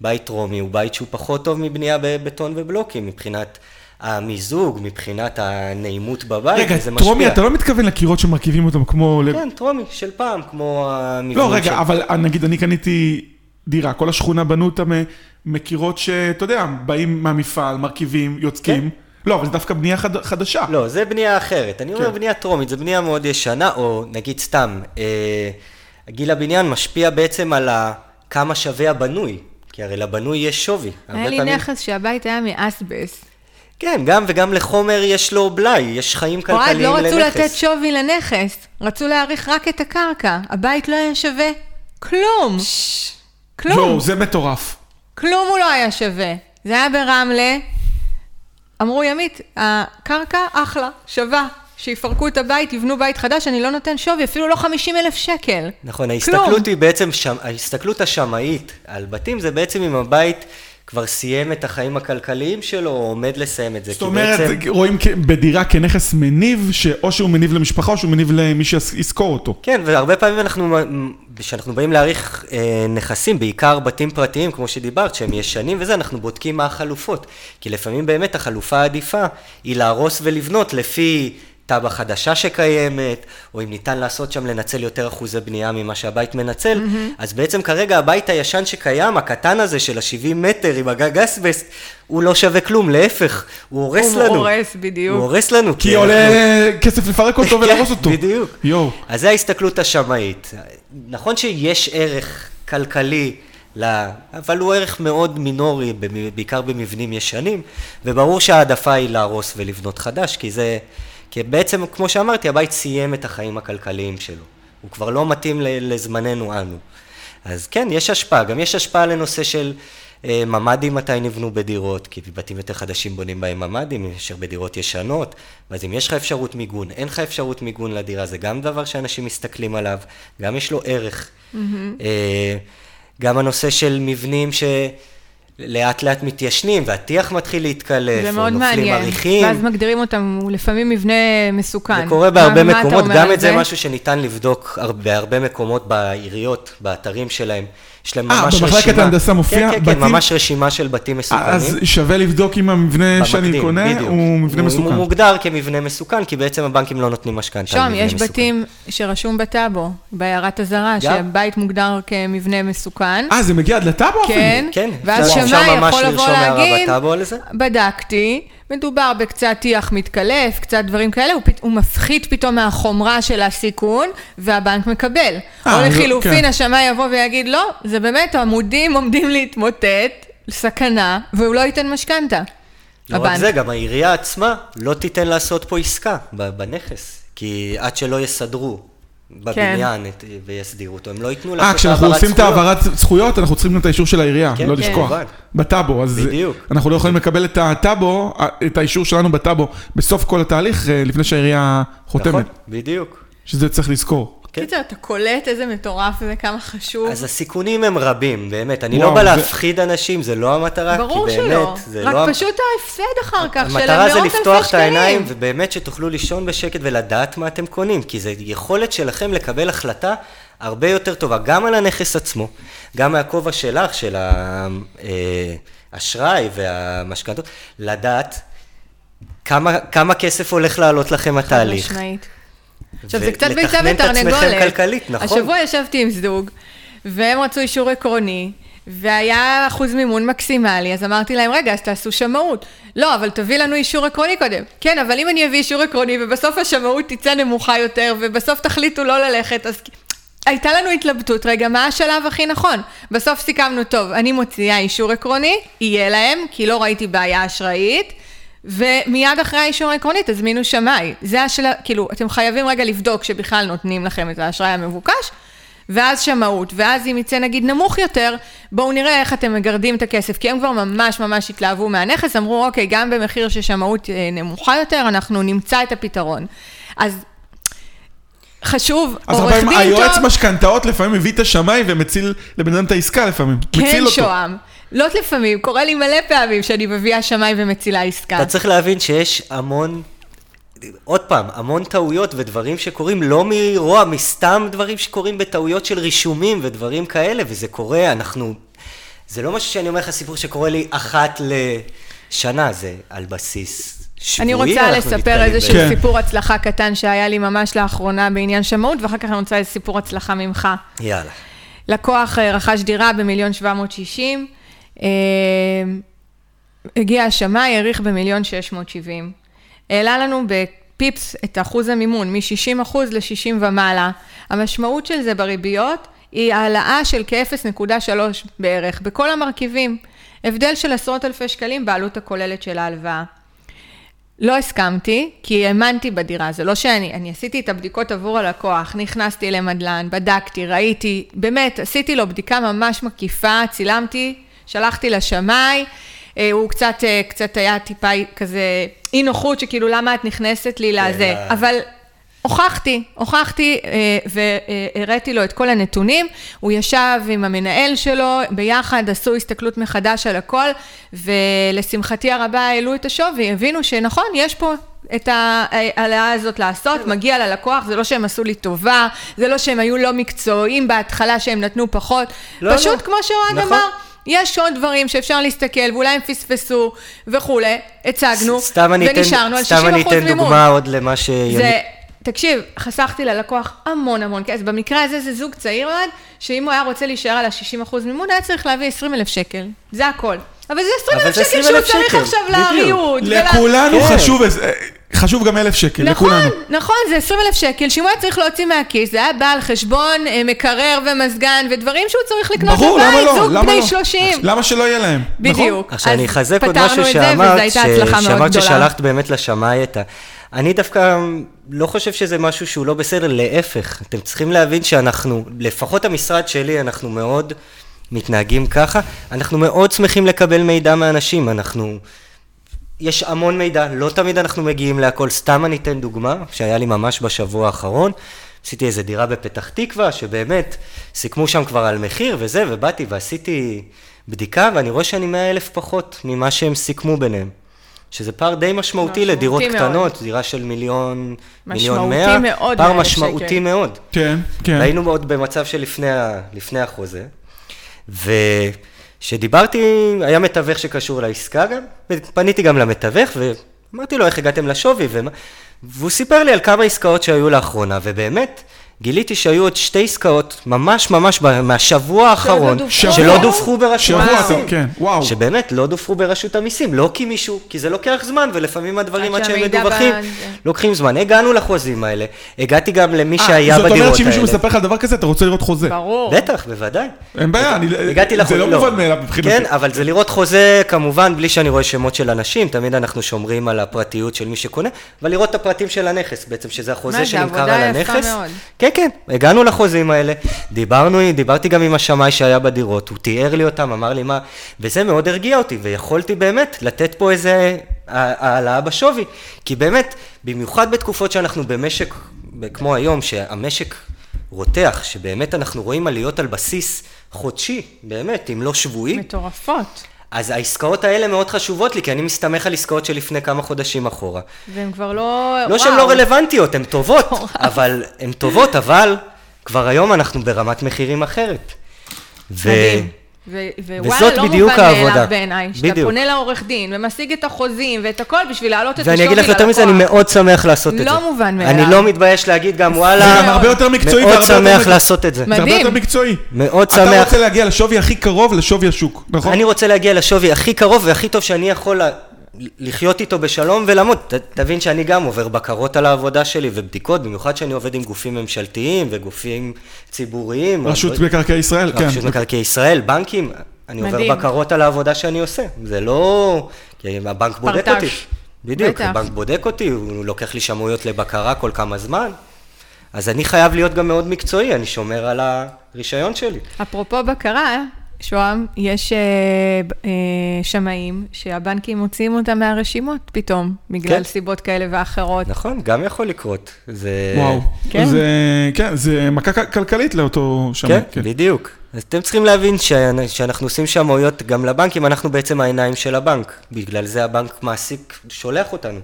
בית טרומי הוא בית שהוא פחות טוב מבנייה בבטון ובלוקים, מבחינת המיזוג, מבחינת הנעימות בבית, רגע, וזה משפיע. טרומי, אתה לא מתכוון לקירות שמרכיבים אותם כמו... כן, טרומי, של פעם, כמו המבנים לא, רגע, של... אבל אה, נגיד אני קניתי דירה, כל השכונה בנו אותה מקירות שאתה יודע, באים מהמפעל, מרכיבים, יוצקים. לא, אבל זה דווקא בנייה חד- חדשה. לא, זה בנייה אחרת. אני אומר כן. בנייה טרומית, זו בנייה מאוד ישנה, או נגיד סתם, אה, גיל הבניין משפיע בעצם על ה, כמה שווה הבנוי, כי הרי לבנוי יש שווי. היה לי פעמים- נכס שהבית היה מאסבסט. כן, גם וגם לחומר יש לו בלאי, יש חיים אוהד, כלכליים לא לנכס. רצו לתת שווי לנכס, רצו להעריך רק את הקרקע. הבית לא היה שווה כלום. כלום. יואו, זה מטורף. כלום הוא לא היה שווה. זה היה ברמלה, אמרו ימית, הקרקע אחלה, שווה. שיפרקו את הבית, יבנו בית חדש, אני לא נותן שווי, אפילו לא 50 אלף שקל. נכון, כלום. ההסתכלות היא בעצם, שם, ההסתכלות השמאית על בתים זה בעצם אם הבית כבר סיים את החיים הכלכליים שלו, או עומד לסיים את זה. זאת אומרת, בעצם- רואים בדירה כנכס מניב, שאו שהוא מניב למשפחה או שהוא מניב למי שישכור אותו. כן, והרבה פעמים אנחנו, כשאנחנו באים להעריך אה, נכסים, בעיקר בתים פרטיים, כמו שדיברת, שהם ישנים וזה, אנחנו בודקים מה החלופות. כי לפעמים באמת החלופה העדיפה היא להרוס ולבנות לפי תב"ע חדשה שקיימת, או אם ניתן לעשות שם לנצל יותר אחוזי בנייה ממה שהבית מנצל, mm-hmm. אז בעצם כרגע הבית הישן שקיים, הקטן הזה של ה-70 מטר עם הגג אסבסט, הוא לא שווה כלום, להפך, הוא הורס הוא לנו. הורס, בדיוק. הוא הורס לנו. כי אנחנו- עולה כסף לפרק אותו כן, ולהרוס אותו. בדיוק. יואו. אז זה ההסתכלות השמאית. נכון שיש ערך כלכלי ל... אבל הוא ערך מאוד מינורי, בעיקר במבנים ישנים, וברור שההעדפה היא להרוס ולבנות חדש, כי זה... כי בעצם, כמו שאמרתי, הבית סיים את החיים הכלכליים שלו. הוא כבר לא מתאים לזמננו אנו. אז כן, יש השפעה. גם יש השפעה לנושא של אה, ממ"דים מתי נבנו בדירות, כי בתים יותר חדשים בונים בהם ממ"דים, מאשר בדירות ישנות, ואז אם יש לך אפשרות מיגון, אין לך אפשרות מיגון לדירה, זה גם דבר שאנשים מסתכלים עליו, גם יש לו ערך. Mm-hmm. גם הנושא של מבנים ש... לאט לאט מתיישנים, והטיח מתחיל להתקלף, זה מאוד מעניין, עריכים. ואז מגדירים אותם, הוא לפעמים מבנה מסוכן. זה קורה בהרבה מה, מקומות, מה גם את זה משהו שניתן לבדוק בהרבה מקומות בעיריות, באתרים שלהם. יש להם ממש רשימה. אה, במחלקת ההנדסה מופיע כן, כן, כן, ממש רשימה של בתים מסוכנים. אז שווה לבדוק אם המבנה שאני קונה בדיוק. הוא מבנה מסוכן. הוא מוגדר כמבנה מסוכן, כי בעצם הבנקים לא נותנים משכנתה. שם, יש בתים שרשום בטאבו, בהערת אזהרה, שהבית מוגדר כמבנה מסוכן. אה, זה מגיע עד לטאבו אפילו? כן, כן. ואז שמאי יכול לבוא להגיד, בדקתי. מדובר בקצת טיח מתקלף, קצת דברים כאלה, הוא, פת... הוא מפחית פתאום מהחומרה של הסיכון, והבנק מקבל. 아, או לחילופין, כן. השמאי יבוא ויגיד, לא, זה באמת, העמודים עומדים להתמוטט, סכנה, והוא לא ייתן משכנתה. לא הבנק. רק זה, גם העירייה עצמה לא תיתן לעשות פה עסקה בנכס, כי עד שלא יסדרו בבניין כן. ויסדירו אותו, הם לא ייתנו לעשות העברת זכויות. אה, כשאנחנו עושים את העברת זכויות, אנחנו צריכים את האישור של העירייה, כן, לא כן. לשכוח. בטאבו, אז בדיוק. אנחנו לא יכולים לקבל את הטאבו, את האישור שלנו בטאבו, בסוף כל התהליך, אה, לפני שהעירייה חותמת. נכון, בדיוק. שזה צריך לזכור. כן. קיצר, אתה קולט איזה מטורף זה, כמה חשוב. אז הסיכונים הם רבים, באמת. אני לא בא להפחיד אנשים, זה לא המטרה, כי באמת, ברור שלא. רק לא... פשוט ההפסד אחר כך, של מאות אלפי שקלים. המטרה זה לפתוח את העיניים, ובאמת שתוכלו לישון בשקט ולדעת מה אתם קונים, כי זה יכולת שלכם לקבל החלטה הרבה יותר טובה, גם על הנכס עצמו, גם מהכובע שלך, של האשראי אה, והמשכנתות, לדעת כמה, כמה כסף הולך לעלות לכם התהליך. חד משמעית. עכשיו, זה קצת ביצה ותרנגולת. ולתכנן את עצמכם כלכלית, נכון. השבוע ישבתי עם זוג, והם רצו אישור עקרוני, והיה אחוז מימון מקסימלי, אז אמרתי להם, רגע, אז תעשו שמאות. לא, אבל תביא לנו אישור עקרוני קודם. כן, אבל אם אני אביא אישור עקרוני, ובסוף השמאות תצא נמוכה יותר, ובסוף תחליטו לא ללכת, אז... הייתה לנו התלבטות, רגע, מה השלב הכי נכון? בסוף סיכמנו, טוב, אני מוציאה אישור עקרוני, יהיה להם, כי לא ראיתי בעיה אשראית. ומיד אחרי האישור העקרוני תזמינו שמאי. זה השלב, כאילו, אתם חייבים רגע לבדוק שבכלל נותנים לכם את האשראי המבוקש, ואז שמאות, ואז אם יצא נגיד נמוך יותר, בואו נראה איך אתם מגרדים את הכסף, כי הם כבר ממש ממש התלהבו מהנכס, אמרו, אוקיי, גם במחיר של שמאות אה, נמוכה יותר, אנחנו נמצא את הפתרון. אז חשוב, עורך דין טוב... אז היועץ משכנתאות לפעמים מביא את השמאי ומציל לבן אדם את העסקה לפעמים. כן, שוהם. לא לפעמים, קורה לי מלא פעמים שאני מביאה שמאי ומצילה עסקה. אתה צריך להבין שיש המון, עוד פעם, המון טעויות ודברים שקורים לא מרוע, מסתם דברים שקורים בטעויות של רישומים ודברים כאלה, וזה קורה, אנחנו... זה לא משהו שאני אומר לך סיפור שקורה לי אחת לשנה, זה על בסיס שבועי. אני רוצה לספר איזשהו כן. סיפור הצלחה קטן שהיה לי ממש לאחרונה בעניין שמאות, ואחר כך אני רוצה איזה סיפור הצלחה ממך. יאללה. לקוח אה, רכש דירה במיליון 760, אמ, הגיע השמאי, העריך במיליון 670. העלה לנו בפיפס את אחוז המימון, מ-60 ל-60 ומעלה. המשמעות של זה בריביות היא העלאה של כ-0.3 בערך, בכל המרכיבים. הבדל של עשרות אלפי שקלים בעלות הכוללת של ההלוואה. לא הסכמתי, כי האמנתי בדירה, זה לא שאני, אני עשיתי את הבדיקות עבור הלקוח, נכנסתי למדלן, בדקתי, ראיתי, באמת, עשיתי לו בדיקה ממש מקיפה, צילמתי שלחתי לשמאי, אה, הוא קצת, אה, קצת היה טיפה כזה אי נוחות, שכאילו למה את נכנסת לי לזה, כן, אה. אבל הוכחתי, הוכחתי והראיתי לו את כל הנתונים, הוא ישב עם המנהל שלו, ביחד עשו הסתכלות מחדש על הכל, ולשמחתי הרבה העלו את השווי, הבינו שנכון, יש פה את ההעלאה הזאת לעשות, כן. מגיע ללקוח, זה לא שהם עשו לי טובה, זה לא שהם היו לא מקצועיים בהתחלה שהם נתנו פחות, לא, פשוט לא. כמו שאוהד נכון. אמר. יש עוד דברים שאפשר להסתכל, ואולי הם פספסו וכולי, הצגנו, ונשארנו על 60% מימון. סתם אני אתן דוגמה עוד למה ש... זה, תקשיב, חסכתי ללקוח המון המון כסף. במקרה הזה זה זוג צעיר מאוד, שאם הוא היה רוצה להישאר על ה-60% מימון, היה צריך להביא 20 אלף שקל. זה הכל. אבל זה 20 אלף שקל שהוא צריך עכשיו לריהוט. לכולנו כן. חשוב, חשוב גם אלף שקל, נכון, לכולנו. נכון, זה 20 אלף שקל, שאם הוא היה צריך להוציא מהכיס, זה היה בא על חשבון אה, מקרר ומזגן ודברים שהוא צריך לקנות ברור, למה לבית, לא? זוג למה בני לא? 30. למה שלא יהיה להם? נכון? בדיוק. עכשיו אני אחזק עוד משהו שאמרת, שאמרת. ששלחת באמת לשמאי את ה... אני דווקא לא חושב שזה משהו שהוא לא בסדר, להפך. אתם צריכים להבין שאנחנו, לפחות המשרד שלי, אנחנו מאוד מתנהגים ככה. אנחנו מאוד שמחים לקבל מידע מאנשים, אנחנו... יש המון מידע, לא תמיד אנחנו מגיעים להכל. סתם אני אתן דוגמה, שהיה לי ממש בשבוע האחרון. עשיתי איזה דירה בפתח תקווה, שבאמת סיכמו שם כבר על מחיר וזה, ובאתי ועשיתי בדיקה, ואני רואה שאני 100 אלף פחות ממה שהם סיכמו ביניהם. שזה פער די משמעותי לדירות מאוד. קטנות, דירה של מיליון, מיליון משמעותי מאה, מאוד פער ל-1,000 משמעותי שקל. מאוד. כן, כן. היינו עוד במצב של לפני, ה- החוזה, וכשדיברתי, היה מתווך שקשור לעסקה גם, ופניתי גם למתווך, ואמרתי לו איך הגעתם לשווי, ומה... והוא סיפר לי על כמה עסקאות שהיו לאחרונה, ובאמת, גיליתי שהיו עוד שתי עסקאות, ממש ממש מהשבוע האחרון. שבוע? שלא דווחו ברשות שבוע, המיסים. כן, וואו. שבאמת לא דווחו ברשות המיסים, לא כי מישהו, כי זה לוקח זמן, ולפעמים הדברים עד שהם מדווחים, ב- זה. לוקחים זמן. הגענו לחוזים האלה, הגעתי גם למי אה, שהיה זאת בדירות האלה. אומרת שאם מישהו מספר לך דבר כזה, אתה רוצה לראות חוזה. ברור. בטח, בוודאי. אין בעיה, אני- הגעתי זה לחוזה, לא מובן מאליו מבחינתי. כן, אבל זה לראות חוזה, כמובן, בלי שאני רואה שמות של אנשים, תמיד אנחנו שומרים על הפרטיות של מי שקונה, אבל לראות את הפרטים של הנכס, בעצם שזה החוזה זה שנמכר על הנכס. מאוד. כן, כן, הגענו לחוזים האלה, דיברנו, דיברתי גם עם השמאי שהיה בדירות, הוא תיאר לי אותם, אמר לי מה, וזה מאוד הרגיע אותי, ויכולתי באמת לתת פה איזה ה- העלאה בשווי, כי באמת, במיוחד בתקופות שאנחנו במשק, כמו היום, שהמשק רותח, שבאמת אנחנו רואים עליות על בסיס חודשי, באמת, אם לא שבועי, מטורפות. אז העסקאות האלה מאוד חשובות לי, כי אני מסתמך על עסקאות שלפני כמה חודשים אחורה. והן כבר לא... לא שהן לא רלוונטיות, הן טובות, אבל הן טובות, אבל כבר היום אנחנו ברמת מחירים אחרת. מדהים. ו- ווואלה, וזאת לא בדיוק מובן העבודה. מאליו בעיניי, שאתה בדיוק. פונה לעורך דין ומשיג את החוזים ואת הכל בשביל להעלות את השווי ואני אגיד לך יותר מזה, אני מאוד שמח לעשות את זה. לא מובן מאליו. אני לא מתבייש להגיד גם זה וואלה, גם הרבה יותר מקצועי מאוד. שמח מק- לעשות את זה. מדהים. זה הרבה יותר מקצועי. מאוד אתה שמח. רוצה להגיע לשווי הכי קרוב לשווי השוק, נכון? אני רוצה להגיע לשווי הכי קרוב והכי טוב שאני יכול לה- לחיות איתו בשלום ולעמוד. ת, תבין שאני גם עובר בקרות על העבודה שלי ובדיקות, במיוחד שאני עובד עם גופים ממשלתיים וגופים ציבוריים. רשות אבל- מקרקעי ישראל, כן. רשות מקרקעי ישראל, בנקים, אני עובר מדהים. בקרות על העבודה שאני עושה. זה לא... כי הבנק בודק. אותי. בדיוק, בטח. הבנק בודק אותי, הוא לוקח לי שמויות לבקרה כל כמה זמן. אז אני חייב להיות גם מאוד מקצועי, אני שומר על הרישיון שלי. אפרופו בקרה, שוהם, יש אה, אה, שמאים שהבנקים מוציאים אותם מהרשימות פתאום, בגלל כן. סיבות כאלה ואחרות. נכון, גם יכול לקרות. זה... וואו. כן. זה, כן, זה מכה כלכלית לאותו שמאי. כן, בדיוק. אז אתם צריכים להבין שאנ- שאנחנו עושים שמאויות גם לבנקים, אנחנו בעצם העיניים של הבנק. בגלל זה הבנק מעסיק, שולח אותנו.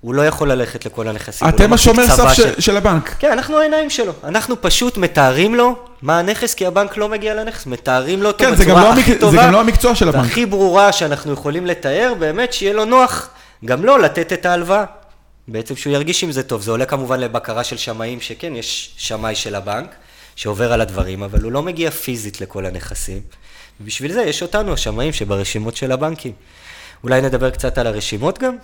הוא לא יכול ללכת לכל הנכסים. לא אתם השומר סף של- של הבנק. כן, אנחנו העיניים שלו. אנחנו פשוט מתארים לו מה הנכס, כי הבנק לא מגיע לנכס. מתארים לו אותו כן, זה גם בצורה לא הכי המק- זה טובה. גם לא המקצוע של הבנק. והכי ברורה שאנחנו יכולים לתאר, באמת שיהיה לו נוח גם לו לתת את ההלוואה. בעצם שהוא ירגיש עם זה טוב. זה עולה כמובן לבקרה של שמאים, שכן, יש שמאי של הבנק שעובר על הדברים, אבל הוא לא מגיע פיזית לכל הנכסים. ובשביל זה יש אותנו, השמאים שברשימות של הבנקים. אולי נדבר קצת על הרשימות גם,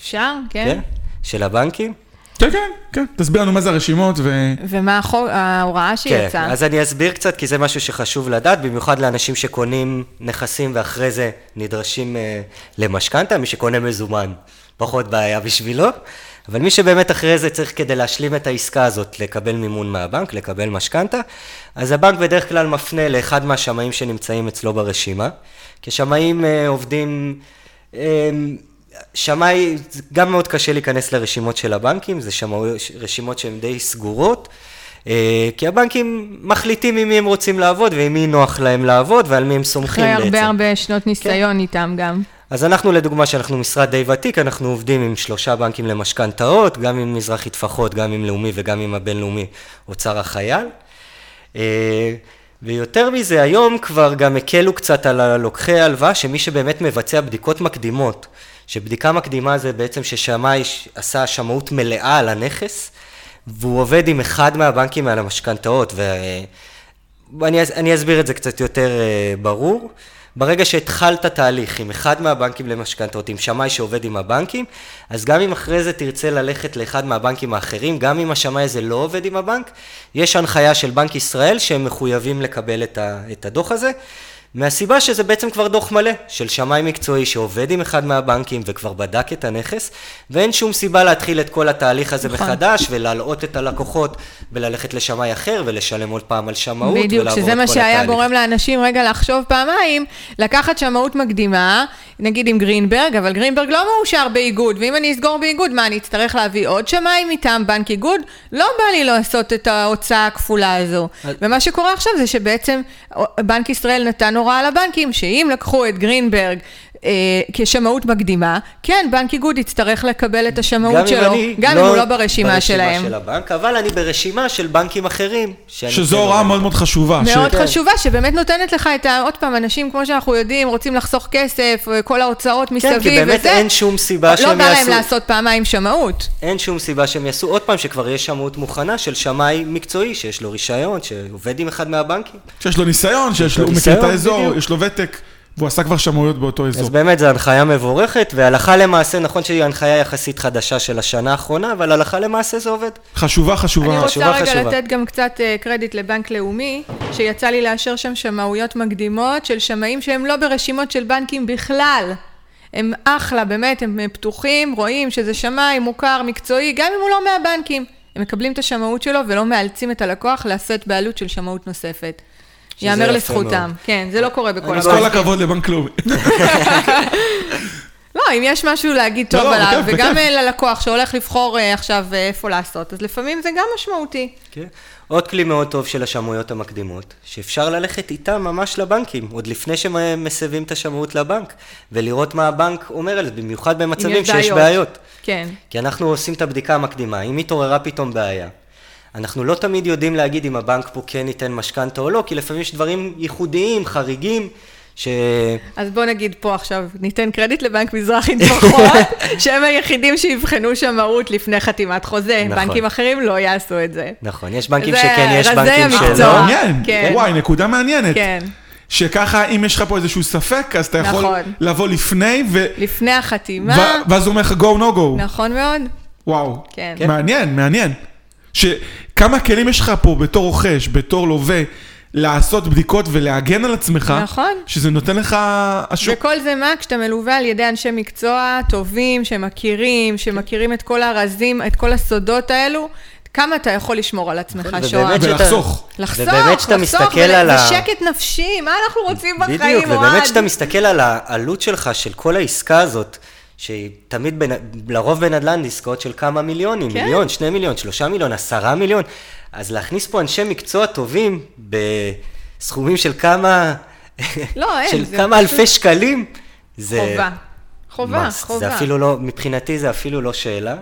אפשר? כן. כן? של הבנקים. כן, כן, כן. תסביר לנו מה זה הרשימות ו... ומה החוק, ההוראה שיצאה? כן, אז אני אסביר קצת, כי זה משהו שחשוב לדעת, במיוחד לאנשים שקונים נכסים ואחרי זה נדרשים uh, למשכנתה, מי שקונה מזומן, פחות בעיה בשבילו, אבל מי שבאמת אחרי זה צריך כדי להשלים את העסקה הזאת, לקבל מימון מהבנק, לקבל משכנתה, אז הבנק בדרך כלל מפנה לאחד מהשמאים שנמצאים אצלו ברשימה, כי שמאים uh, עובדים... שמאי, גם מאוד קשה להיכנס לרשימות של הבנקים, זה שמאי, רשימות שהן די סגורות, אה, כי הבנקים מחליטים עם מי הם רוצים לעבוד ועם מי נוח להם לעבוד ועל מי הם סומכים אחרי בעצם. הרבה הרבה שנות ניסיון איתם גם. אז אנחנו לדוגמה, שאנחנו משרד די ותיק, אנחנו עובדים עם שלושה בנקים למשכנתאות, גם עם מזרחי טפחות, גם עם לאומי וגם עם הבינלאומי אוצר החייל. אה, ויותר מזה, היום כבר גם הקלו קצת על הלוקחי ההלוואה, שמי שבאמת מבצע בדיקות מקדימות, שבדיקה מקדימה זה בעצם ששמאי עשה שמאות מלאה על הנכס, והוא עובד עם אחד מהבנקים על המשכנתאות, ואני אני אסביר את זה קצת יותר אה, ברור. ברגע שהתחלת תהליך עם אחד מהבנקים למשכנתאות, עם שמאי שעובד עם הבנקים, אז גם אם אחרי זה תרצה ללכת לאחד מהבנקים האחרים, גם אם השמאי הזה לא עובד עם הבנק, יש הנחיה של בנק ישראל שהם מחויבים לקבל את הדוח הזה. מהסיבה שזה בעצם כבר דוח מלא של שמאי מקצועי שעובד עם אחד מהבנקים וכבר בדק את הנכס, ואין שום סיבה להתחיל את כל התהליך הזה נכון. מחדש ולהלאות את הלקוחות וללכת לשמאי אחר ולשלם עוד פעם על שמאות ולעבור את כל התהליך. בדיוק, שזה מה שהיה גורם לאנשים רגע לחשוב פעמיים, לקחת שמאות מקדימה, נגיד עם גרינברג, אבל גרינברג לא מאושר באיגוד, ואם אני אסגור באיגוד, מה, אני אצטרך להביא עוד שמאי מטעם בנק איגוד? לא בא לי לעשות את ההוצאה הכפולה הזו. ומה שקורה עכשיו זה שבעצם בנק ישראל נתן הוראה לבנקים, שאם לקחו את גרינברג כשמאות מקדימה, כן, בנק איגוד יצטרך לקבל את השמאות שלו, גם לא אם הוא לא ברשימה ברשימה שלהם. של הבנק, אבל אני ברשימה של בנקים אחרים. שזו הוראה מאוד מאוד חשובה. מאוד ש... חשובה, שבאמת נותנת לך את ה... עוד פעם, אנשים, כמו שאנחנו יודעים, רוצים לחסוך כסף, כל ההוצאות מסביב וזה. כן, כי באמת וזה, אין שום סיבה לא שהם יעשו... לא בא להם לעשות פעמיים שמאות. אין שום סיבה שהם יעשו, עוד פעם, שכבר יש שמאות מוכנה של שמאי מקצועי, שיש לו רישיון, שעובד עם אחד מהבנקים. שיש לו ניסיון, שיש לו, הוא מכיר את האזור, יש לו ותק. והוא עשה כבר שמאויות באותו אזור. אז באמת זו הנחיה מבורכת, והלכה למעשה, נכון שהיא הנחיה יחסית חדשה של השנה האחרונה, אבל הלכה למעשה זה עובד. חשובה, חשובה. אני רוצה חשובה, רגע חשובה. לתת גם קצת uh, קרדיט לבנק לאומי, שיצא לי לאשר שם שמאויות מקדימות של שמאים שהם לא ברשימות של בנקים בכלל. הם אחלה, באמת, הם פתוחים, רואים שזה שמאי מוכר, מקצועי, גם אם הוא לא מהבנקים. הם מקבלים את השמאות שלו ולא מאלצים את הלקוח לשאת בעלות של שמאות נוספת. יאמר לזכותם, כן, זה לא קורה בכל הבנקים. אז כל הכבוד לבנק לאומי. לא, אם יש משהו להגיד טוב לא, לא, עליו, וגם ללקוח שהולך לבחור אה, עכשיו אה, איפה לעשות, אז לפעמים זה גם משמעותי. כן. עוד כלי מאוד טוב של השמאויות המקדימות, שאפשר ללכת איתם ממש לבנקים, עוד לפני שמסבים את השמאות לבנק, ולראות מה הבנק אומר על זה, במיוחד במצבים שיש בעיות. כן. כי אנחנו עושים את הבדיקה המקדימה, אם התעוררה פתאום בעיה, אנחנו לא תמיד יודעים להגיד אם הבנק פה כן ייתן משכנתה או לא, כי לפעמים יש דברים ייחודיים, חריגים, ש... אז בוא נגיד פה עכשיו, ניתן קרדיט לבנק מזרחי לפחות, שהם היחידים שיבחנו שמאות לפני חתימת חוזה. נכון. בנקים אחרים לא יעשו את זה. נכון, יש בנקים זה, שכן, יש בנקים שלא. זה מעניין, כן. וואי, נקודה מעניינת. כן. שככה, אם יש לך פה איזשהו ספק, אז אתה יכול נכון. לבוא לפני ו... לפני החתימה. ואז הוא אומר לך go no go. נכון מאוד. וואו, כן. מעניין, מעניין. שכמה כלים יש לך פה בתור רוכש, בתור לווה, לעשות בדיקות ולהגן על עצמך, נכון. שזה נותן לך השוק. וכל זה מה? כשאתה מלווה על ידי אנשי מקצוע טובים, שמכירים, שמכירים את כל הרזים, את כל הסודות האלו, כמה אתה יכול לשמור על עצמך, שואה. ולחסוך. לחסוך, לחסוך, ושקט נפשי, מה אנחנו רוצים בחיים, אוהד? בדיוק, ובאמת כשאתה מסתכל על העלות שלך, של כל העסקה הזאת, שהיא תמיד, בנ... לרוב בנדל"ן עסקאות של כמה מיליונים, כן. מיליון, שני מיליון, שלושה מיליון, עשרה מיליון, אז להכניס פה אנשי מקצוע טובים בסכומים של כמה, לא, אין, של כמה פשוט... אלפי שקלים, זה... חובה, חובה, מס, חובה. זה אפילו לא, מבחינתי זה אפילו לא שאלה.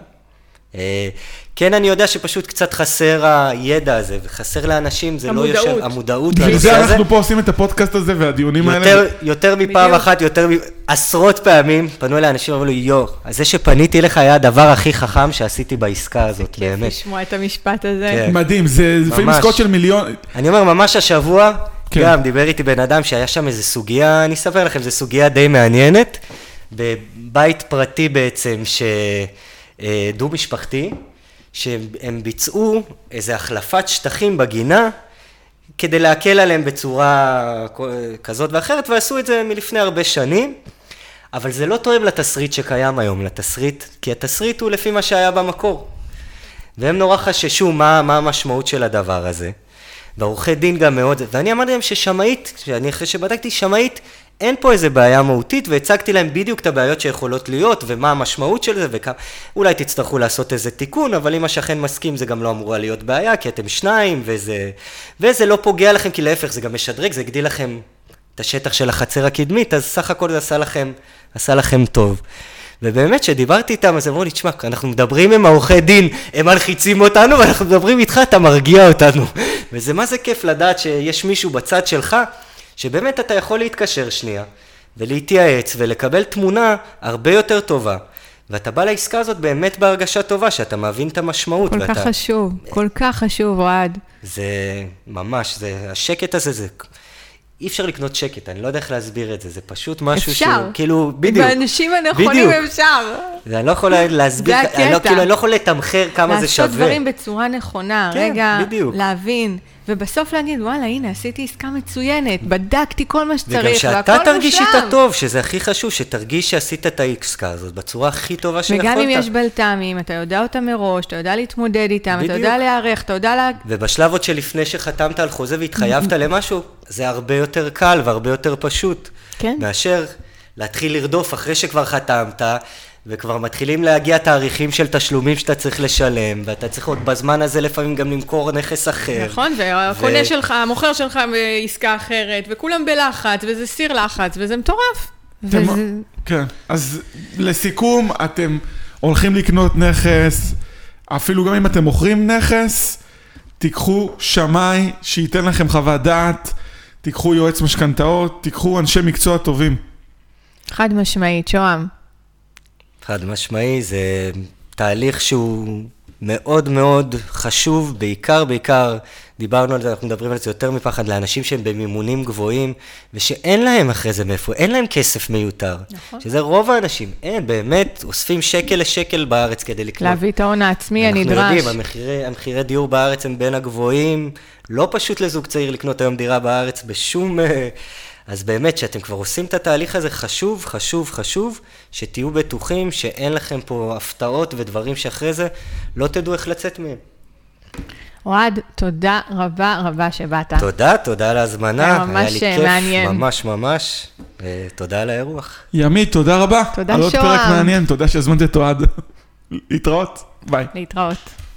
אה, כן, אני יודע שפשוט קצת חסר הידע הזה, וחסר לאנשים, זה המודעות. לא יושב, המודעות בשביל זה אנחנו פה עושים את הפודקאסט הזה והדיונים יותר, האלה. יותר מפעם בדיוק. אחת, יותר עשרות פעמים, פנו אליי אנשים, אמרו לי, יו, אז זה שפניתי לך היה הדבר הכי חכם שעשיתי בעסקה הזאת, באמת. זה כיף לשמוע את המשפט הזה. כן. מדהים, זה לפעמים עסקאות של מיליון. אני אומר, ממש השבוע, כן. גם דיבר איתי בן אדם שהיה שם איזה סוגיה, אני אספר לכם, זו סוגיה די מעניינת, בבית פרטי בעצם, ש... אה, דו-משפחתי, שהם ביצעו איזו החלפת שטחים בגינה כדי להקל עליהם בצורה כזאת ואחרת, ועשו את זה מלפני הרבה שנים, אבל זה לא תואם לתסריט שקיים היום, לתסריט, כי התסריט הוא לפי מה שהיה במקור. והם נורא חששו מה, מה המשמעות של הדבר הזה. ועורכי דין גם מאוד, ואני אמרתי להם ששמאית, שאני אחרי שבדקתי, שמאית אין פה איזה בעיה מהותית, והצגתי להם בדיוק את הבעיות שיכולות להיות, ומה המשמעות של זה, וכמה... אולי תצטרכו לעשות איזה תיקון, אבל אם השכן מסכים זה גם לא אמורה להיות בעיה, כי אתם שניים, וזה... וזה לא פוגע לכם, כי להפך, זה גם משדרג, זה הגדיל לכם את השטח של החצר הקדמית, אז סך הכל זה עשה לכם, עשה לכם טוב. ובאמת, כשדיברתי איתם, אז אמרו לי, תשמע, אנחנו מדברים עם העורכי דין, הם מלחיצים אותנו, ואנחנו מדברים איתך, אתה מרגיע אותנו. וזה מה זה כיף לדעת שיש מישהו בצד שלך, שבאמת אתה יכול להתקשר שנייה, ולהתייעץ, ולקבל תמונה הרבה יותר טובה. ואתה בא לעסקה הזאת באמת בהרגשה טובה, שאתה מבין את המשמעות. כל ואתה... כך חשוב, כל כך חשוב, אוהד. זה ממש, זה, השקט הזה, זה... אי אפשר לקנות שקט, אני לא יודע איך להסביר את זה, זה פשוט משהו אפשר. שהוא, כאילו, בדיוק. באנשים הנכונים בדיוק. אפשר. זה אני לא יכול להסביר, זה אני לא, הקטע. כאילו, אני לא יכול לתמחר כמה זה שווה. לעשות דברים בצורה נכונה, כן, רגע, בדיוק. להבין, ובסוף להגיד, וואלה, הנה, עשיתי עסקה מצוינת, בדקתי כל מה וגם שצריך, שאתה והכל תרגיש מושלם. איתה טוב, שזה הכי חשוב, שתרגיש שעשית את העסקה הזאת בצורה הכי טובה שיכולת. וגם אם יש בלת"מים, אתה יודע אותם מראש, אתה יודע להתמודד איתם, אתה יודע בדיוק. להיערך, אתה יודע לה... ובשלב עוד שלפני שחתמת על חוזה והתחייבת למשהו, זה הרבה יותר קל והרבה יותר פשוט. כן. מאשר להתחיל לרדוף אחרי שכבר חתמת, וכבר מתחילים להגיע תאריכים של תשלומים שאתה צריך לשלם, ואתה צריך עוד בזמן הזה לפעמים גם למכור נכס אחר. נכון, והקונה ו- שלך, המוכר שלך בעסקה אחרת, וכולם בלחץ, וזה סיר לחץ, וזה מטורף. אתם- וזה... כן, אז לסיכום, אתם הולכים לקנות נכס, אפילו גם אם אתם מוכרים נכס, תיקחו שמאי שייתן לכם חוות דעת, תיקחו יועץ משכנתאות, תיקחו אנשי מקצוע טובים. חד משמעית, שוהם. חד משמעי, זה תהליך שהוא מאוד מאוד חשוב, בעיקר, בעיקר, דיברנו על זה, אנחנו מדברים על זה יותר מפחד, לאנשים שהם במימונים גבוהים, ושאין להם אחרי זה מאיפה, אין להם כסף מיותר. נכון. שזה רוב האנשים, אין, באמת, אוספים שקל לשקל בארץ כדי לקנות. להביא את ההון העצמי הנדרש. אנחנו יודעים, המחירי, המחירי דיור בארץ הם בין הגבוהים, לא פשוט לזוג צעיר לקנות היום דירה בארץ בשום... אז באמת, שאתם כבר עושים את התהליך הזה, חשוב, חשוב, חשוב, שתהיו בטוחים שאין לכם פה הפתעות ודברים שאחרי זה לא תדעו איך לצאת מהם. אוהד, תודה רבה רבה שבאת. תודה, תודה על ההזמנה. היה ממש לי כיף, מעניין. ממש ממש. אה, תודה על האירוח. ימית, תודה רבה. תודה, על עוד שוהם. פרק מעניין, תודה שהזמנת את אוהד. להתראות, ביי. להתראות.